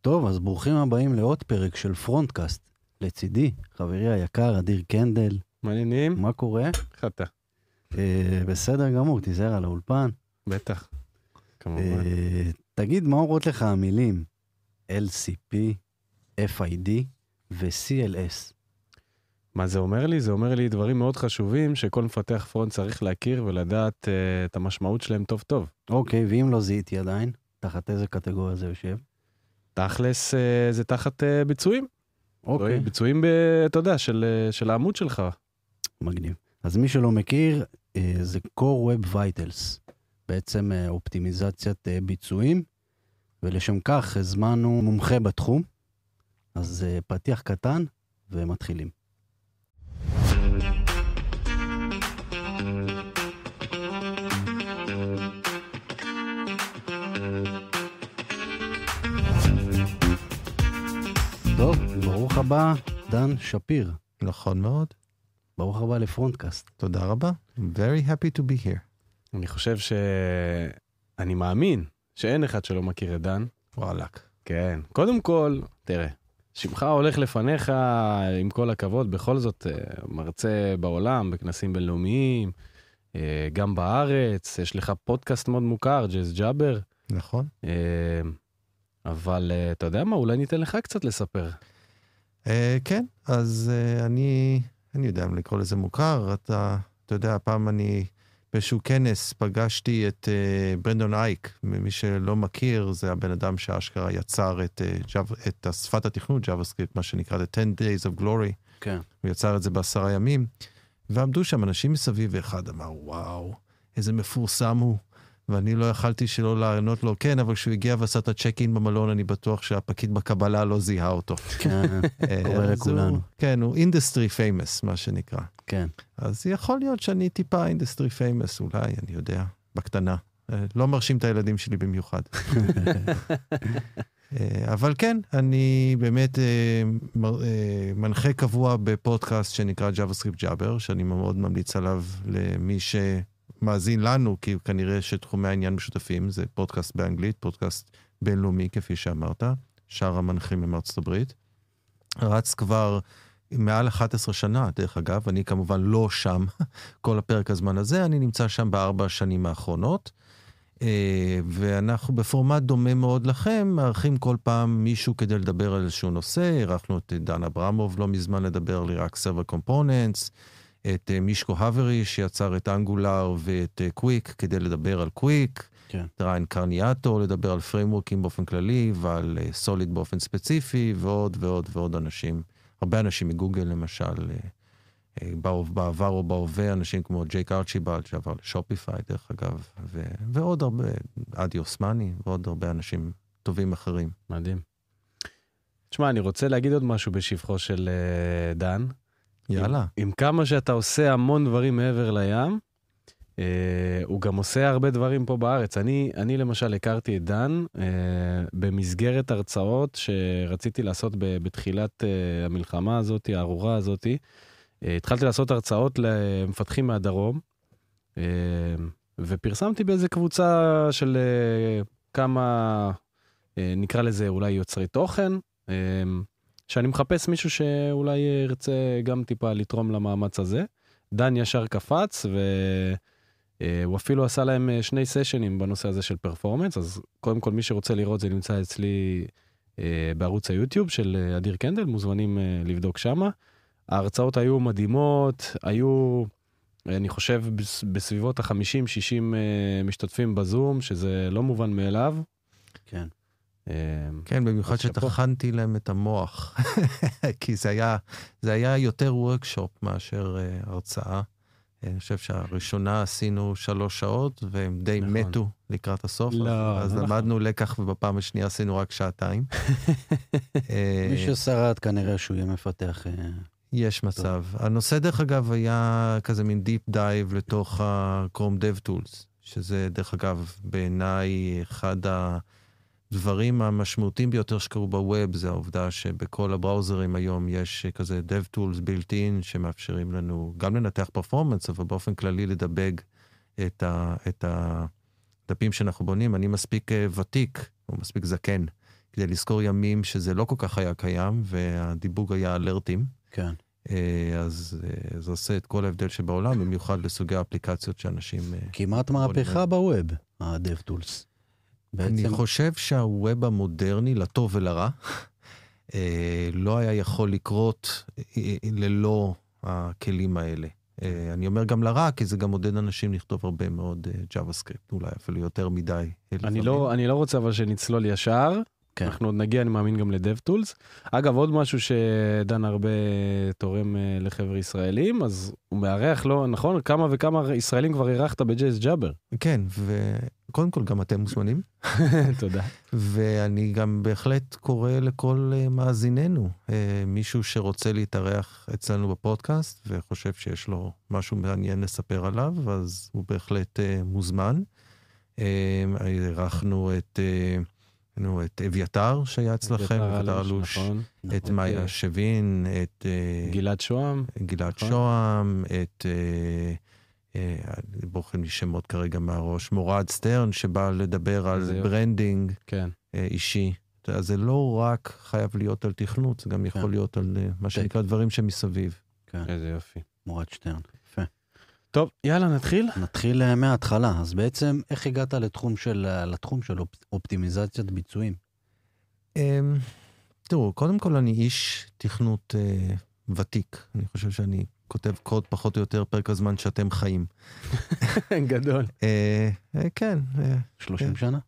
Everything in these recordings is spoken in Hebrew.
טוב, אז ברוכים הבאים לעוד פרק של Frontcast. לצידי, חברי היקר, אדיר קנדל. מה העניינים? מה קורה? אתה? אה, בסדר גמור, תיזהר על האולפן. בטח. כמובן. אה, תגיד, מה אומרות לך המילים LCP, FID ו-CLS? מה זה אומר לי? זה אומר לי דברים מאוד חשובים שכל מפתח front צריך להכיר ולדעת אה, את המשמעות שלהם טוב טוב. אוקיי, ואם לא זיהיתי עדיין, תחת איזה קטגוריה זה יושב? תכלס אה, זה תחת אה, ביצועים. אוקיי, ביצועים, אתה יודע, של, אה, של העמוד שלך. מגניב. אז מי שלא מכיר, זה Core Web Vitals, בעצם אופטימיזציית ביצועים, ולשם כך הזמנו מומחה בתחום. אז פתיח קטן ומתחילים. ברוך הבא, דן שפיר. נכון מאוד. ברוך הבא לפרונטקאסט. תודה רבה. Very happy to be here. אני חושב ש... אני מאמין שאין אחד שלא מכיר את דן. וואלאק. כן. קודם כל, תראה, שמך הולך לפניך, עם כל הכבוד, בכל זאת אה, מרצה בעולם, בכנסים בינלאומיים, אה, גם בארץ, יש לך פודקאסט מאוד מוכר, ג'אז ג'אבר, נכון. אה, אבל אתה יודע מה, אולי ניתן לך קצת לספר. Uh, כן, אז uh, אני, אני יודע אם לקרוא לזה מוכר. אתה, אתה יודע, הפעם אני באיזשהו כנס פגשתי את uh, ברנדון אייק. מי שלא מכיר, זה הבן אדם שאשכרה יצר את, uh, את שפת התכנות, JavaScript, מה שנקרא The 10 Days of Glory. כן. הוא יצר את זה בעשרה ימים, ועמדו שם אנשים מסביב, ואחד אמר, וואו, איזה מפורסם הוא. ואני לא יכלתי שלא לענות לו, כן, אבל כשהוא הגיע ועשה את ה check in במלון, אני בטוח שהפקיד בקבלה לא זיהה אותו. כן, אה, קורה לכולנו. כן, הוא industry famous, מה שנקרא. כן. אז יכול להיות שאני טיפה industry famous, אולי, אני יודע, בקטנה. אה, לא מרשים את הילדים שלי במיוחד. אה, אבל כן, אני באמת מנחה קבוע בפודקאסט שנקרא JavaScript Jabber, שאני מאוד ממליץ עליו למי שמאזין לנו, כי כנראה שתחומי העניין משותפים, זה פודקאסט באנגלית, פודקאסט בינלאומי, כפי שאמרת, שאר המנחים הם מארצות הברית. רץ כבר מעל 11 שנה, דרך אגב, אני כמובן לא שם כל הפרק הזמן הזה, אני נמצא שם בארבע השנים האחרונות. אה, ואנחנו בפורמט דומה מאוד לכם, מארחים כל פעם מישהו כדי לדבר על איזשהו נושא, אירחנו את דן אברמוב לא מזמן לדבר על רק סרבר קומפוננטס, את אה, מישקו האברי שיצר את Angular ואת קוויק כדי לדבר על קוויק, כן. את ריאן קרניאטו לדבר על frameworkים באופן כללי ועל Solid באופן ספציפי, ועוד ועוד ועוד אנשים, הרבה אנשים מגוגל למשל, אה, אה, באו- בעבר או בהווה, אנשים כמו ג'ייק ארצ'יבלד שעבר ל Shopify דרך אגב, ו- ועוד הרבה, אדי אוסמני ועוד הרבה אנשים טובים אחרים. מדהים. תשמע, אני רוצה להגיד עוד משהו בשבחו של אה, דן. יאללה. עם, עם כמה שאתה עושה המון דברים מעבר לים, אה, הוא גם עושה הרבה דברים פה בארץ. אני, אני למשל הכרתי את דן אה, במסגרת הרצאות שרציתי לעשות ב, בתחילת אה, המלחמה הזאת, הארורה הזאת. אה, התחלתי לעשות הרצאות למפתחים מהדרום, אה, ופרסמתי באיזה קבוצה של אה, כמה, אה, נקרא לזה אולי יוצרי תוכן. אה, שאני מחפש מישהו שאולי ירצה גם טיפה לתרום למאמץ הזה. דן ישר קפץ והוא אפילו עשה להם אה, שני סשנים בנושא הזה של פרפורמנס, אז קודם כל מי שרוצה לראות זה נמצא אצלי אה, בערוץ היוטיוב של אה, אדיר קנדל, מוזמנים אה, לבדוק שמה. ההרצאות היו מדהימות, היו, אני חושב, בס- בסביבות ה-50-60 משתתפים בזום, שזה לא מובן מאליו. כן. אה, כן, במיוחד. שטחנתי להם את המוח, כי זה היה, זה היה יותר workshop מאשר אה, הרצאה. אני חושב שהראשונה עשינו שלוש שעות, והם די נכון. מתו לקראת הסוף, לא, אז, לא נכון. למדנו לקח, ובפעם השנייה עשינו רק שעתיים. אה, מי ששרד כנראה שהוא יהיה מפתח. אה, יש מצב. הנושא, דרך אגב, היה כזה מין deep dive לתוך ה-Chrome DevTools, שזה, דרך אגב, בעיניי אחד הדברים המשמעותיים ביותר שקרו בווב, זה העובדה שבכל הבראוזרים היום יש כזה DevTools built in, שמאפשרים לנו גם לנתח פרפורמנס, אבל באופן כללי לדבג את, ה, את הדפים שאנחנו בונים. אני מספיק אה, ותיק, או מספיק זקן, כדי לזכור ימים שזה לא כל כך היה קיים, והדיבוג היה אלרטים. כן. אה, אז אה, זה עושה את כל ההבדל שבעולם, במיוחד לסוגי האפליקציות שאנשים... כמעט מהפכה בווב, ה-DevTools. אני חושב שהווב המודרני, לטוב ולרע, אה, לא היה יכול לקרות אה, ללא הכלים האלה. אה, אני אומר גם לרע, כי זה גם עודד אנשים לכתוב הרבה מאוד JavaScript, אולי אפילו יותר מדי. אני לא, אני לא רוצה אבל שנצלול ישר, כן. אנחנו עוד נגיע, אני מאמין, גם ל-DevTools. אגב, עוד משהו שדן הרבה תורם לחבר ישראלים, אז הוא מארח, לא, נכון? כמה וכמה ישראלים כבר אירחת בג'ייז ג'אבר. כן, וקודם כל גם אתם מוזמנים. תודה. ואני גם בהחלט קורא לכל מאזיננו, מישהו שרוצה להתארח אצלנו בפודקאסט וחושב שיש לו משהו מעניין לספר עליו, אז הוא בהחלט מוזמן. אירחנו את... נו, את אביתר שהיה אצלכם, אביתר אלוש, נכון, את נכון. מאיה שבין, את... אה, גלעד שוהם. גלעד נכון. שוהם, את... אה, אה, בורח לי שמות כרגע מהראש, מורד שטרן, שבא לדבר על branding כן. אישי. אז זה לא רק חייב להיות על תכנות, זה גם יכול כן. להיות על מה שנקרא דברים שמסביב. כן. איזה יופי. מורד שטרן. טוב, יאללה, נתחיל? נתחיל אה, מההתחלה. אז בעצם, איך הגעת לתחום של, אה, לתחום של אופ, אופטימיזציית ביצועים? אמ, תראו, קודם כל אני איש תכנות אה, ותיק. אני חושב שאני כותב קוד פחות או יותר פרק הזמן שאתם חיים. גדול. uh, uh, כן. Uh, 30 uh, שנה?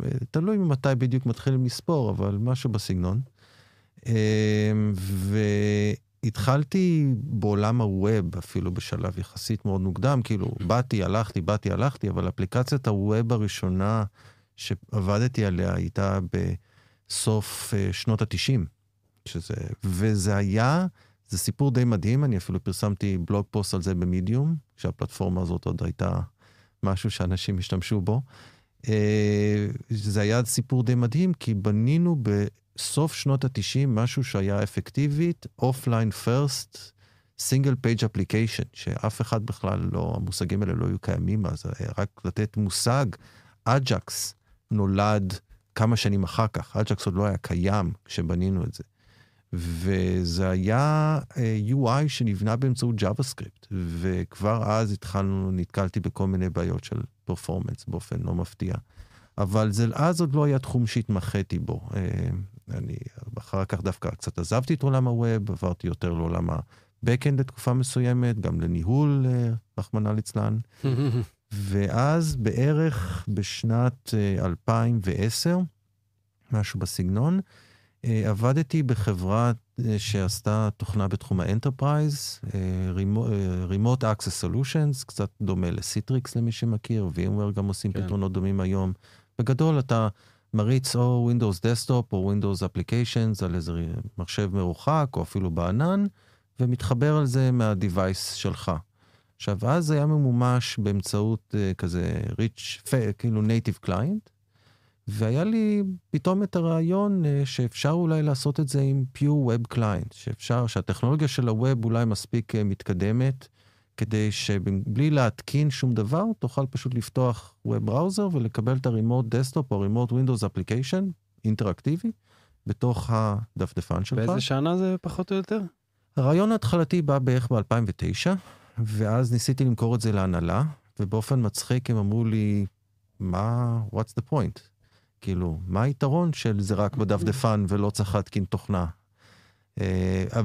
Uh, תלוי מתי בדיוק מתחילים לספור, אבל משהו בסגנון. Uh, ו... התחלתי בעולם הווב, אפילו בשלב יחסית מאוד מוקדם, כאילו, באתי, הלכתי, באתי, הלכתי, אבל אפליקציית הווב הראשונה שעבדתי עליה הייתה בסוף uh, שנות ה-90. שזה, וזה היה, זה סיפור די מדהים, אני אפילו פרסמתי blog post על זה במדיום, כשהפלטפורמה הזאת עוד הייתה משהו שאנשים השתמשו בו. אה, זה היה סיפור די מדהים, כי בנינו סוף שנות ה-90 משהו שהיה אפקטיבית, offline first, single page application, שאף אחד בכלל לא, המושגים האלה לא היו קיימים אז, רק לתת מושג, AJAX נולד כמה שנים אחר כך, AJAX עוד לא היה קיים כשבנינו את זה. וזה היה uh, UI שנבנה באמצעות JavaScript, וכבר אז התחלנו, נתקלתי בכל מיני בעיות של פרפורמנס באופן לא מפתיע. אבל זה אז עוד לא היה תחום שהתמחיתי בו. Uh, אני אחר כך דווקא קצת עזבתי את עולם הווב, עברתי יותר לעולם ה-Backend לתקופה מסוימת, גם לניהול, אה, רחמנא ליצלן. ואז בערך בשנת 2010, אה, משהו בסגנון, אה, עבדתי בחברה שעשתה תוכנה בתחום ה enterprise, Remote Access Solutions, קצת דומה ל Citrix למי שמכיר, VMware גם עושים כן. פתרונות דומים היום. בגדול אתה מריץ או Windows Desktop או Windows Applications על איזה מחשב מרוחק או אפילו בענן, ומתחבר על זה מה-Device שלך. עכשיו, אז זה היה ממומש באמצעות אה, כזה rich, כאילו native client, והיה לי פתאום את הרעיון אה, שאפשר אולי לעשות את זה עם pure web client, שאפשר, שהטכנולוגיה של ה web אולי מספיק אה, מתקדמת, כדי שבלי להתקין שום דבר, תוכל פשוט לפתוח web browser ולקבל את ה remote desktop או remote Windows application אינטראקטיבי בתוך הדפדפן שלך. באיזה שנה זה פחות או יותר? הרעיון ההתחלתי בא בערך ב-2009, ואז ניסיתי למכור את זה להנהלה, ובאופן מצחיק הם אמרו לי, מה, what's the point? כאילו, מה היתרון של זה רק בדפדפן ולא צריך להתקין תוכנה? Uh,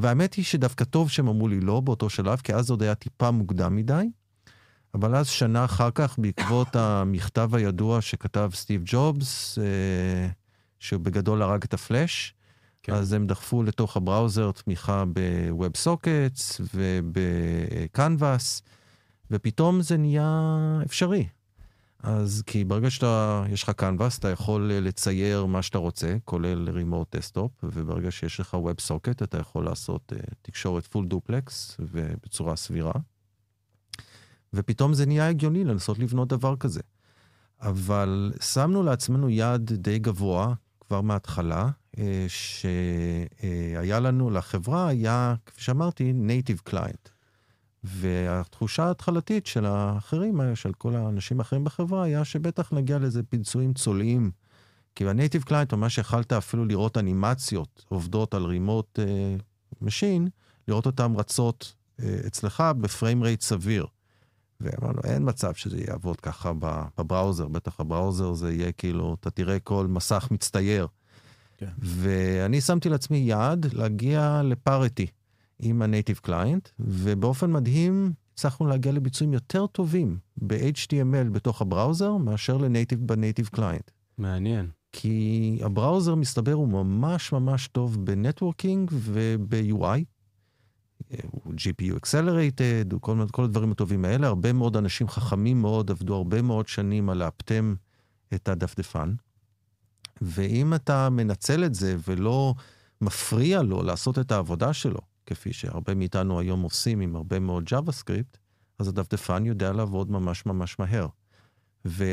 והאמת היא שדווקא טוב שהם אמרו לי לא באותו שלב, כי אז עוד היה טיפה מוקדם מדי. אבל אז שנה אחר כך, בעקבות המכתב הידוע שכתב סטיב ג'ובס, uh, שהוא בגדול הרג את הפלאש, כן. אז הם דחפו לתוך הבראוזר תמיכה בווב סוקטס ובקנבאס, ופתאום זה נהיה אפשרי. אז כי ברגע שאתה, יש לך קנבאס, אתה יכול לצייר מה שאתה רוצה, כולל remote desktop, וברגע שיש לך web socket, אתה יכול לעשות אה, תקשורת full duplex ובצורה סבירה. ופתאום זה נהיה הגיוני לנסות לבנות דבר כזה. אבל שמנו לעצמנו יעד די גבוה כבר מההתחלה, אה, שהיה לנו, לחברה היה, כפי שאמרתי, native client. והתחושה ההתחלתית של האחרים, של כל האנשים האחרים בחברה, היה שבטח נגיע לאיזה ביצועים צולעים, כי ב native client ממש יכלת אפילו לראות אנימציות עובדות על remote machine, לראות אותן רצות אה, אצלך ב frame rate סביר. ואמרנו, אין מצב שזה יעבוד ככה ב browser, בטח ה browser זה יהיה כאילו, אתה תראה כל מסך מצטייר. כן. ואני שמתי לעצמי יעד להגיע ל parity עם ה native client, ובאופן מדהים הצלחנו להגיע לביצועים יותר טובים ב-HTML בתוך ה browser, מאשר ל native ב native client. מעניין. כי ה browser, מסתבר, הוא ממש ממש טוב ב networking וב-UI. הוא GPU Accelerated, הוא כל, כל הדברים הטובים האלה. הרבה מאוד אנשים חכמים מאוד עבדו הרבה מאוד שנים על לאפטם את הדפדפן. ואם אתה מנצל את זה ולא מפריע לו לעשות את העבודה שלו, כפי שהרבה מאיתנו היום עושים עם הרבה מאוד JavaScript, אז הדפדפן יודע לעבוד ממש ממש מהר. ו...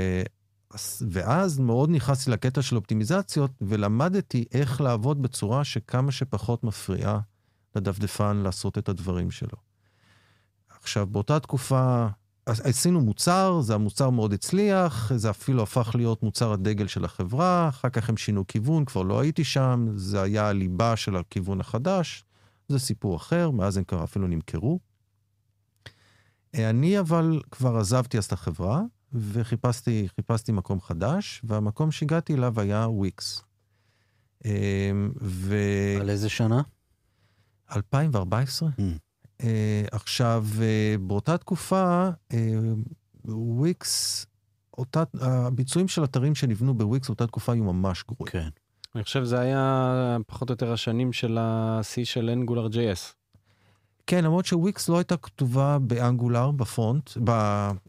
ואז מאוד נכנסתי לקטע של אופטימיזציות, ולמדתי איך לעבוד בצורה שכמה שפחות מפריעה לדפדפן לעשות את הדברים שלו. עכשיו, באותה תקופה עשינו מוצר, זה המוצר מאוד הצליח, זה אפילו הפך להיות מוצר הדגל של החברה, אחר כך הם שינו כיוון, כבר לא הייתי שם, זה היה הליבה של הכיוון החדש, זה סיפור אחר, מאז הם כבר אפילו נמכרו. אני אבל כבר עזבתי אז את החברה, וחיפשתי מקום חדש, והמקום שהגעתי אליו היה וויקס. ו... על איזה שנה? 2014. Mm. Uh, עכשיו, uh, באותה תקופה, uh, וויקס, אותה, הביצועים של אתרים שנבנו בוויקס באותה תקופה היו ממש גרועים. כן. אני חושב שזה היה פחות או יותר השנים של השיא של Angular JS. כן, למרות שוויקס לא הייתה כתובה ב Angular, ב front. ב...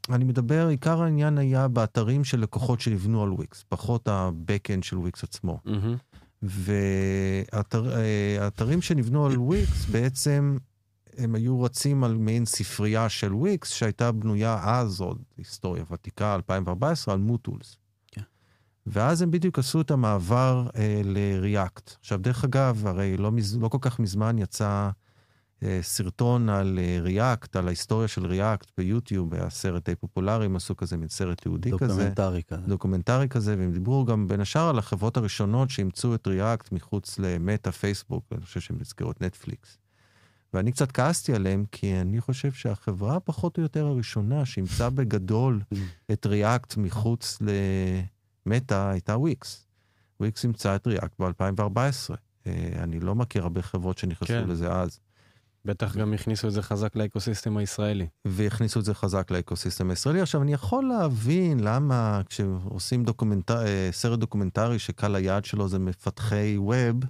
אני מדבר, עיקר העניין היה באתרים של לקוחות שנבנו על וויקס, פחות ה-Backend של וויקס עצמו. Mm-hmm. והאתרים שנבנו על וויקס בעצם הם היו רצים על מעין ספרייה של וויקס שהייתה בנויה אז, עוד היסטוריה ותיקה, 2014, על MooTools. ואז הם בדיוק עשו את המעבר אה, ל React. עכשיו, דרך אגב, הרי לא, מז... לא כל כך מזמן יצא אה, סרטון על React, אה, על ההיסטוריה של React ביוטיוב, היה סרט די פופולרי, הם עשו כזה מין סרט ייעודי כזה. דוקומנטרי כזה. דוקומנטרי כזה, והם דיברו גם בין השאר על החברות הראשונות שאימצו את React מחוץ למטא פייסבוק, אני חושב שהם הזכירו את נטפליקס. ואני קצת כעסתי עליהם, כי אני חושב שהחברה פחות או יותר הראשונה שאימצה בגדול את React מחוץ למטא הייתה וויקס. וויקס אימצה את React ב-2014. אה, אני לא מכיר הרבה חברות שנכנסו כן. לזה אז. בטח גם הכניסו את זה חזק ל ecosystem הישראלי. והכניסו את זה חזק ל ecosystem הישראלי. עכשיו, אני יכול להבין למה כשעושים דוקומנטר, אה, סרט דוקומנטרי שקהל היעד שלו זה מפתחי web,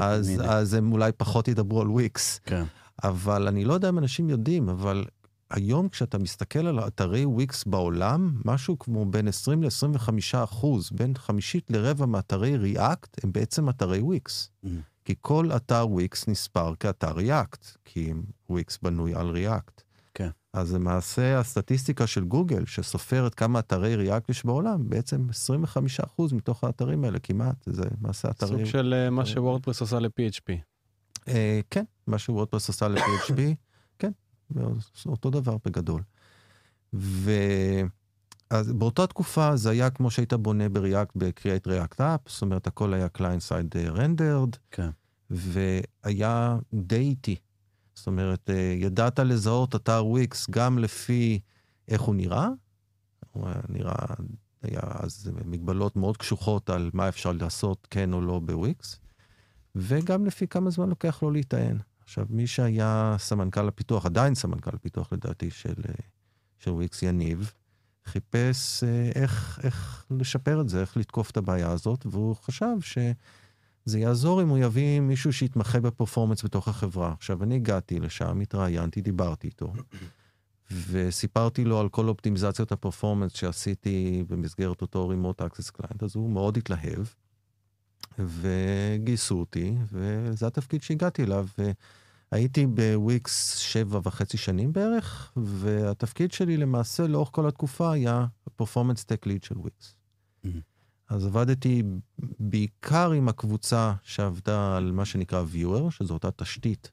אז, אז הם אולי פחות ידברו על וויקס. כן. אבל אני לא יודע אם אנשים יודעים, אבל היום כשאתה מסתכל על אתרי וויקס בעולם, משהו כמו בין 20 ל-25 אחוז, בין חמישית לרבע מאתרי React, הם בעצם אתרי וויקס. Mm. כי כל אתר וויקס נספר כאתר React, כי וויקס בנוי על React. כן. אז למעשה הסטטיסטיקה של גוגל, שסופרת כמה אתרי React יש בעולם, בעצם 25% מתוך האתרים האלה כמעט, זה למעשה אתרים... סוג של uh, מה ש WordPress עושה ל-PHP. Uh, כן, מה שוורדפרס עושה ל-PHP, אותו דבר בגדול. ו... אז באותה תקופה זה היה כמו שהיית בונה בריאקט ב-Create React App, זאת אומרת הכל היה client side rendered, כן. והיה די איטי. זאת אומרת, אה, ידעת לזהות אתר וויקס גם לפי איך הוא נראה, הוא נראה, היה אז מגבלות מאוד קשוחות על מה אפשר לעשות כן או לא בוויקס, וגם לפי כמה זמן לוקח לו להיטען. עכשיו, מי שהיה סמנכ"ל הפיתוח, עדיין סמנכ"ל הפיתוח לדעתי של, אה, של וויקס, יניב, חיפש אה, איך, איך לשפר את זה, איך לתקוף את הבעיה הזאת, והוא חשב שזה יעזור אם הוא יביא מישהו שיתמחה ב performance בתוך החברה. עכשיו, אני הגעתי לשם, התראיינתי, דיברתי איתו, וסיפרתי לו על כל אופטימיזציות ה performance שעשיתי במסגרת אותו remote access client, אז הוא מאוד התלהב, וגייסו אותי, וזה התפקיד שהגעתי אליו. הייתי בוויקס שבע וחצי שנים בערך, והתפקיד שלי למעשה לאורך כל התקופה היה performance tech lead של וויקס. Mm-hmm. אז עבדתי בעיקר עם הקבוצה שעבדה על מה שנקרא viewer, שזו אותה תשתית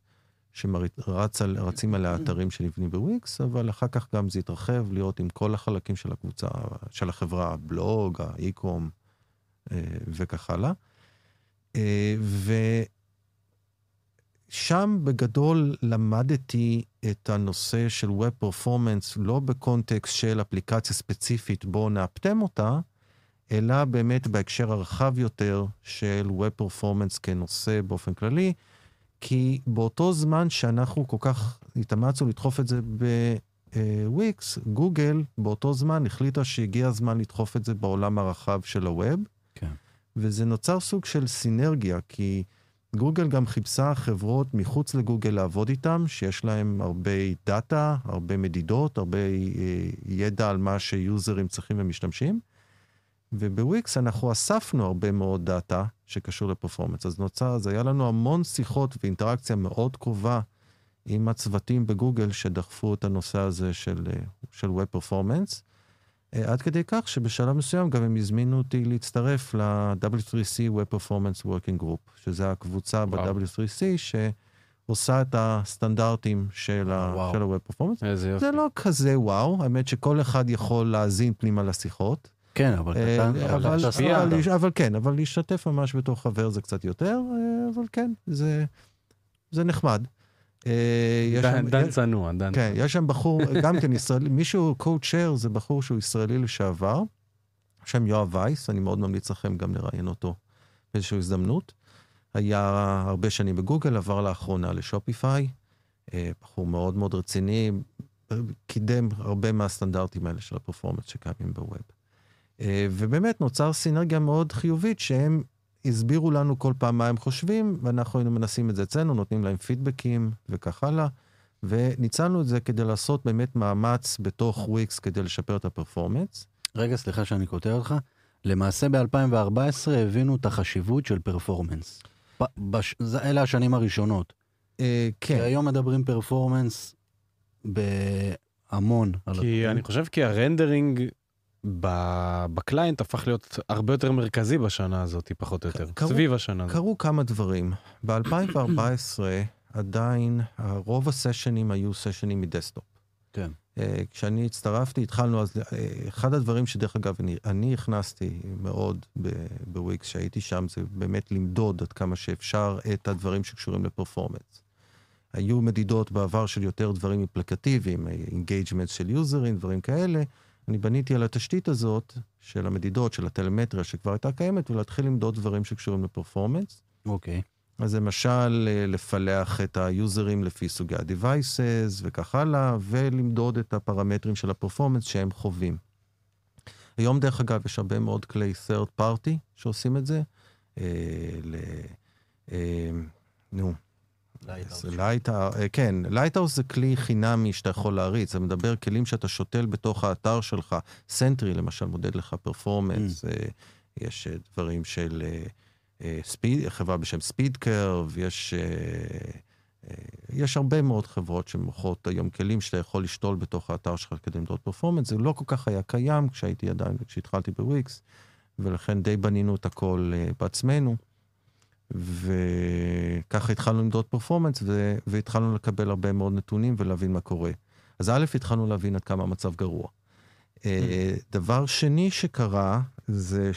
שרצים עליה mm-hmm. אתרים שנבנים בוויקס, אבל אחר כך גם זה התרחב להיות עם כל החלקים של הקבוצה, של החברה, הבלוג, האי-קום, וכך הלאה. ושם בגדול למדתי את הנושא של Web Performance, לא בקונטקסט של אפליקציה ספציפית, בואו נאפטם אותה, אלא באמת בהקשר הרחב יותר של Web Performance כנושא באופן כללי, כי באותו זמן שאנחנו כל כך התאמצנו לדחוף את זה בוויקס, גוגל באותו זמן החליטה שהגיע הזמן לדחוף את זה בעולם הרחב של ה web. כן. וזה נוצר סוג של סינרגיה, כי גוגל גם חיפשה חברות מחוץ לגוגל לעבוד איתם, שיש להם הרבה דאטה, הרבה מדידות, הרבה אה, ידע על מה שיוזרים צריכים ומשתמשים. ובוויקס אנחנו אספנו הרבה מאוד דאטה שקשור ל performance. אז נוצר, אז היה לנו המון שיחות ואינטראקציה מאוד קרובה עם הצוותים בגוגל שדחפו את הנושא הזה של, אה, של Web Performance. אה, עד כדי כך שבשלב מסוים גם הם הזמינו אותי להצטרף ל-W3C Web Performance Working Group, שזה הקבוצה ב-W3C שעושה את הסטנדרטים של ה-Web Performance. איזה יופי. זה לא כזה וואו, האמת שכל אחד יכול להאזין פנימה לשיחות. כן, אבל אה, קטן, אבל, אבל אבל, סטנדרט. אבל, אבל כן, אבל להשתתף ממש בתור חבר זה קצת יותר, אה, אבל כן, זה, זה נחמד. אה, דן- צנוע, דן. כן, יש שם בחור, גם כן ישראלי, מישהו, קואוצ'ר, זה בחור שהוא ישראלי לשעבר, שם יואב וייס, אני מאוד ממליץ לכם גם לראיין אותו באיזושהי הזדמנות. היה הרבה שנים בגוגל, עבר לאחרונה לשופיפיי, אה, בחור מאוד מאוד רציני, קידם הרבה מהסטנדרטים האלה של הפרפורמנס שקיימים בווב. אה, ובאמת נוצר סינרגיה מאוד חיובית שהם הסבירו לנו כל פעם מה הם חושבים, ואנחנו היינו מנסים את זה אצלנו, נותנים להם פידבקים וכך הלאה. וניצלנו את זה כדי לעשות באמת מאמץ בתוך וויקס כדי לשפר את הפרפורמנס. רגע, סליחה שאני קוטע אותך. למעשה ב-2014 הבינו את החשיבות של פרפורמנס. בש... זה- אלה השנים הראשונות. אה, כי כן, היום מדברים פרפורמנס בהמון. כי. אני חושב כי הרנדרינג ב client הפך להיות הרבה יותר מרכזי בשנה הזאת, פחות או יותר. קרו- סביב השנה הזאת. קרו כמה דברים. ב-2014 עדיין רוב הסשנים היו סשנים מ desktop. כן. אה, כשאני הצטרפתי, התחלנו אז, אה, אחד הדברים שדרך אגב, אני, אני הכנסתי מאוד בוויקס, שהייתי שם, זה באמת למדוד עד כמה שאפשר את הדברים שקשורים ל performance. היו מדידות בעבר של יותר דברים אפליקטיביים, engagement של יוזרים, דברים כאלה. אני בניתי על התשתית הזאת של המדידות, של הטלמטריה שכבר הייתה קיימת, ולהתחיל למדוד דברים שקשורים ל performance. אוקיי. אז למשל, אה, לפלח את היוזרים לפי סוגי ה-Devices וכך הלאה, ולמדוד את הפרמטרים של ה performance שהם חווים. היום, דרך אגב, יש הרבה מאוד כלי third party שעושים את זה. אה, ל... אה, נו, Lighthouse, כן, Lighthouse זה כלי חינמי שאתה יכול להריץ, זה מדבר כלים שאתה שותל בתוך האתר שלך. Sentry למשל מודד לך performance, יש אה, דברים של אה, אה, Speed, חברה בשם SpeedCurve, יש, אה, אה, יש הרבה מאוד חברות שמוכרות היום כלים שאתה יכול לשתול בתוך האתר שלך כדי למדוד performance, זה לא כל כך היה קיים כשהייתי עדיין, כשהתחלתי בוויקס, ולכן די בנינו את הכל אה, בעצמנו. וככה התחלנו למדוד performance, ו... והתחלנו לקבל הרבה מאוד נתונים ולהבין מה קורה. אז א', התחלנו להבין עד כמה המצב גרוע. אה, דבר שני שקרה, זה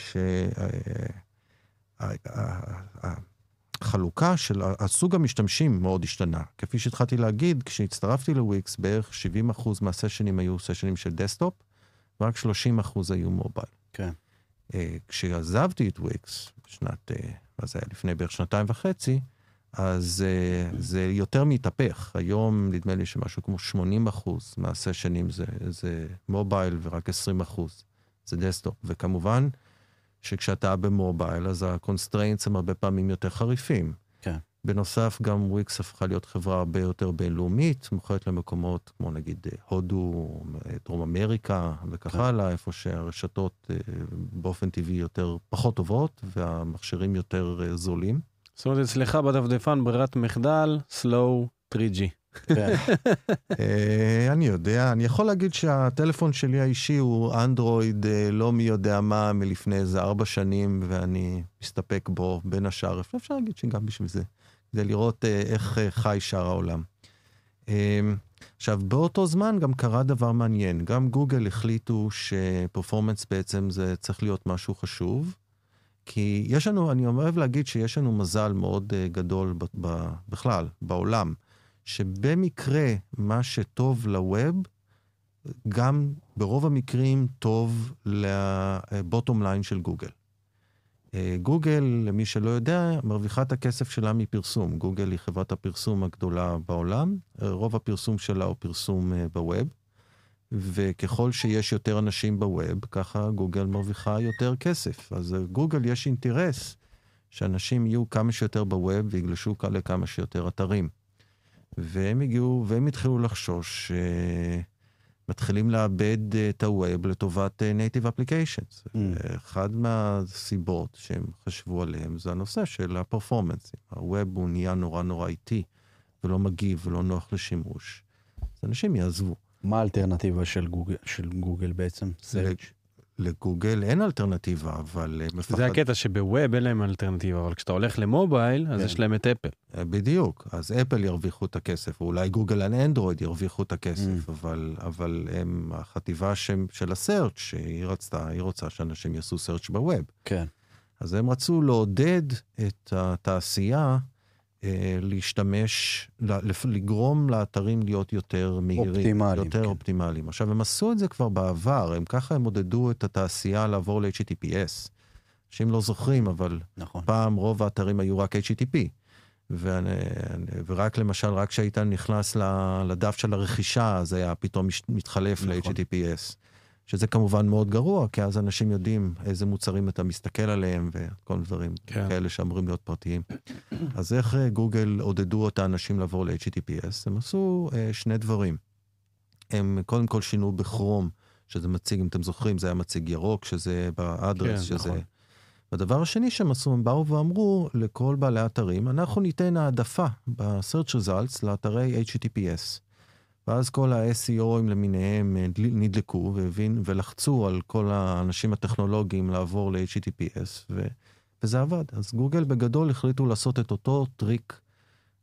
שהחלוקה של הסוג המשתמשים מאוד השתנה. כפי שהתחלתי להגיד, כשהצטרפתי לוויקס, בערך 70% מהסשנים היו סשנים של desktop, ורק 30% היו mobile. כן. אה, כשעזבתי את וויקס, בשנת, מה זה היה, לפני בערך שנתיים וחצי, אז uh, זה יותר מתהפך. היום נדמה לי שמשהו כמו 80 אחוז מהסשנים זה, זה mobile ורק 20 אחוז זה desktop. וכמובן שכשאתה ב mobile אז ה constraints הם הרבה פעמים יותר חריפים. בנוסף, גם וויקס הפכה להיות חברה הרבה יותר בינלאומית, מוכרת למקומות כמו נגיד אה, הודו, אה, דרום אמריקה וכך כן. הלאה, איפה שהרשתות אה, באופן טבעי יותר פחות טובות והמכשירים יותר זולים. זאת אומרת, אצלך בדפדפן ברירת מחדל, slow 3G. כן. אני יודע, אני יכול להגיד שהטלפון שלי האישי הוא אנדרואיד לא מי יודע מה מלפני איזה ארבע שנים, ואני מסתפק בו בין השאר. אפשר להגיד שגם בשביל זה, כדי לראות אה, איך אה, חי שאר העולם. אה, עכשיו, באותו זמן גם קרה דבר מעניין. גם גוגל החליטו ש performance בעצם זה צריך להיות משהו חשוב. כי יש לנו, אני אוהב להגיד שיש לנו מזל מאוד uh, גדול ב, ב, בכלל, בעולם, שבמקרה מה שטוב ל web, גם ברוב המקרים טוב ל bottom line של גוגל. אה, גוגל, למי שלא יודע, מרוויחה את הכסף שלה מפרסום. גוגל היא חברת הפרסום הגדולה בעולם, אה, רוב הפרסום שלה הוא פרסום אה, בווב, וככל שיש יותר אנשים בווב, ככה גוגל מרוויחה יותר כסף. אז גוגל יש אינטרס שאנשים יהיו כמה שיותר בווב ויגלשו לכמה שיותר אתרים. והם הגיעו, והם התחילו לחשוש מתחילים לאבד אה, את הווב לטובת אה, native applications. Mm. אחד מהסיבות שהם חשבו עליהם זה הנושא של הפרפורמנס. הווב הוא נהיה נורא נורא איטי, ולא מגיב ולא נוח לשימוש. אז אנשים יעזבו. מה האלטרנטיבה של גוגל, של גוגל בעצם? search? לגוגל אין אלטרנטיבה, אבל אה, מפחד... זה הקטע שבווב אין להם אלטרנטיבה, אבל כשאתה הולך למובייל, אז כן. יש להם את אפל. אה, בדיוק, אז אפל ירוויחו את הכסף, או אולי גוגל על אנדרואיד ירוויחו את הכסף, mm. אבל, אבל הם, החטיבה ש, של הסרצ' שהיא רצתה, היא רוצה שאנשים יעשו סרצ' בווב. כן. אז הם רצו לעודד את התעשייה להשתמש, לגרום לאתרים להיות יותר מהירים. אופטימליים. יותר כן. אופטימליים. עכשיו, הם עשו את זה כבר בעבר, הם ככה הם עודדו את התעשייה לעבור ל-HTTPS. אנשים לא זוכרים, אבל נכון. פעם רוב האתרים היו רק HTTP. ואני, ורק למשל, רק כשהיית נכנס לדף של הרכישה, זה היה פתאום מתחלף נכון. ל-HTTPS. שזה כמובן מאוד גרוע, כי אז אנשים יודעים איזה מוצרים אתה מסתכל עליהם וכל מיני דברים כן. כאלה שאמורים להיות פרטיים. אז איך אה, גוגל עודדו את האנשים לעבור ל-HTTPS? הם עשו uh, שני דברים. הם קודם כל שינו בכרום, שזה מציג, אם אתם זוכרים, זה היה מציג ירוק, שזה באדרס, כן, שזה... נכון. הדבר השני שהם עשו, הם באו ואמרו לכל בעלי האתרים, אנחנו ניתן העדפה ב-search results לאתרי HTTPS. ואז כל ה-SEOים למיניהם אה, נדלקו והבין, ולחצו על כל האנשים הטכנולוגיים לעבור ל-HTTPS, ו, וזה עבד. אז גוגל בגדול החליטו לעשות את אותו טריק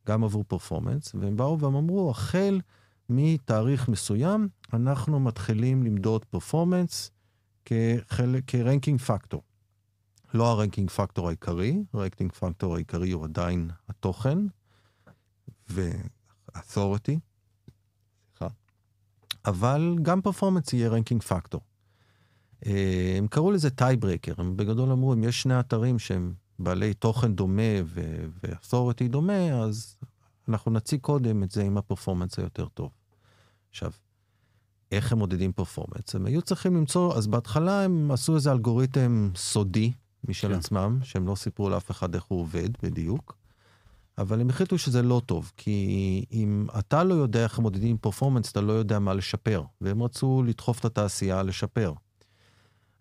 גם עבור performance, והם באו והם אמרו, החל מתאריך מסוים, אנחנו מתחילים למדוד performance כ ranking factor. לא ה ranking factor העיקרי, ה ranking factor העיקרי הוא עדיין התוכן ו-authority. אבל גם performance יהיה ranking factor. הם קראו לזה tiebreaker, הם בגדול אמרו, אם יש שני אתרים שהם בעלי תוכן דומה ו-authority דומה, אז אנחנו נציג קודם את זה עם ה performance היותר טוב. עכשיו, איך הם מודדים performance? הם היו צריכים למצוא, אז בהתחלה הם עשו איזה אלגוריתם סודי משל כן. עצמם, שהם לא סיפרו לאף אחד איך הוא עובד בדיוק. אבל הם החליטו שזה לא טוב, כי אם אתה לא יודע איך מודדים performance, אתה לא יודע מה לשפר, והם רצו לדחוף את התעשייה לשפר.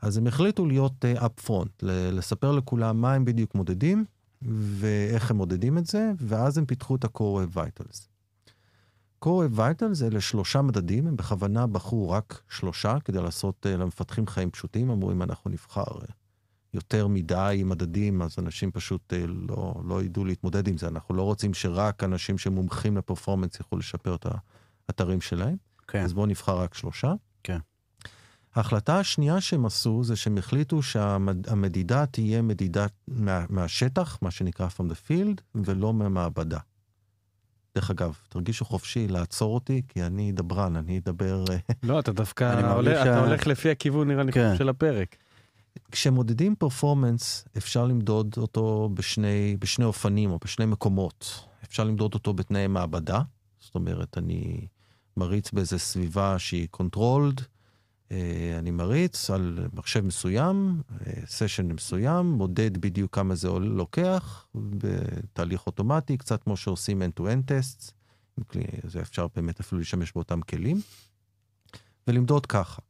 אז הם החליטו להיות uh, up front, לספר לכולם מה הם בדיוק מודדים, ואיך הם מודדים את זה, ואז הם פיתחו את ה-core vitals. core vitals אלה שלושה מדדים, הם בכוונה בחרו רק שלושה, כדי לעשות uh, למפתחים חיים פשוטים, אמרו אם אנחנו נבחר uh, יותר מדי מדדים, אז אנשים פשוט אה, לא, לא ידעו להתמודד עם זה. אנחנו לא רוצים שרק אנשים שמומחים לפרפורמנס יוכלו לשפר את האתרים שלהם. כן. אז בואו נבחר רק שלושה. כן. ההחלטה השנייה שהם עשו זה שהם החליטו שהמדידה תהיה מדידה מה, מהשטח, מה שנקרא from the field, ולא מהמעבדה. דרך אגב, תרגישו חופשי לעצור אותי, כי אני דברן, אני אדבר... אה, לא, אתה דווקא הולך, שה... אתה הולך לפי הכיוון, נראה לי, כן. של הפרק. כשמודדים פרפורמנס, אפשר למדוד אותו בשני, בשני אופנים או בשני מקומות. אפשר למדוד אותו בתנאי מעבדה, זאת אומרת, אני מריץ באיזה סביבה שהיא controlled, אה, אני מריץ על מחשב מסוים, סשן אה, מסוים, מודד בדיוק כמה זה לוקח, בתהליך אוטומטי, קצת כמו שעושים end-to-end tests, זה אפשר באמת אפילו להשתמש באותם כלים, ולמדוד ככה.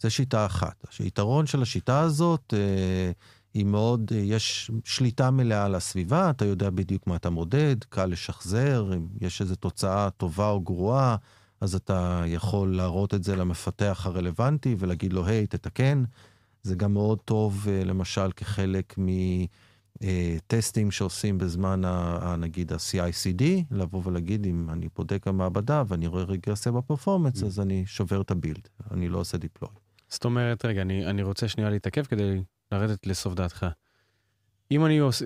זה שיטה אחת. היתרון של השיטה הזאת אה, היא מאוד, אה, יש שליטה מלאה על הסביבה, אתה יודע בדיוק מה אתה מודד, קל לשחזר, אם יש איזו תוצאה טובה או גרועה, אז אתה יכול להראות את זה למפתח הרלוונטי ולהגיד לו, היי, תתקן. זה גם מאוד טוב, אה, למשל, כחלק מטסטים שעושים בזמן, ה, נגיד, ה-CICD, לבוא ולהגיד, אם אני בודק במעבדה ואני רואה רגרסיה בפרפורמנס, mm. אז אני שובר את הבילד, אני לא עושה דיפלוי. זאת אומרת, רגע, אני, אני רוצה שנייה להתעכב כדי לרדת לסוף דעתך. אם אני עושה...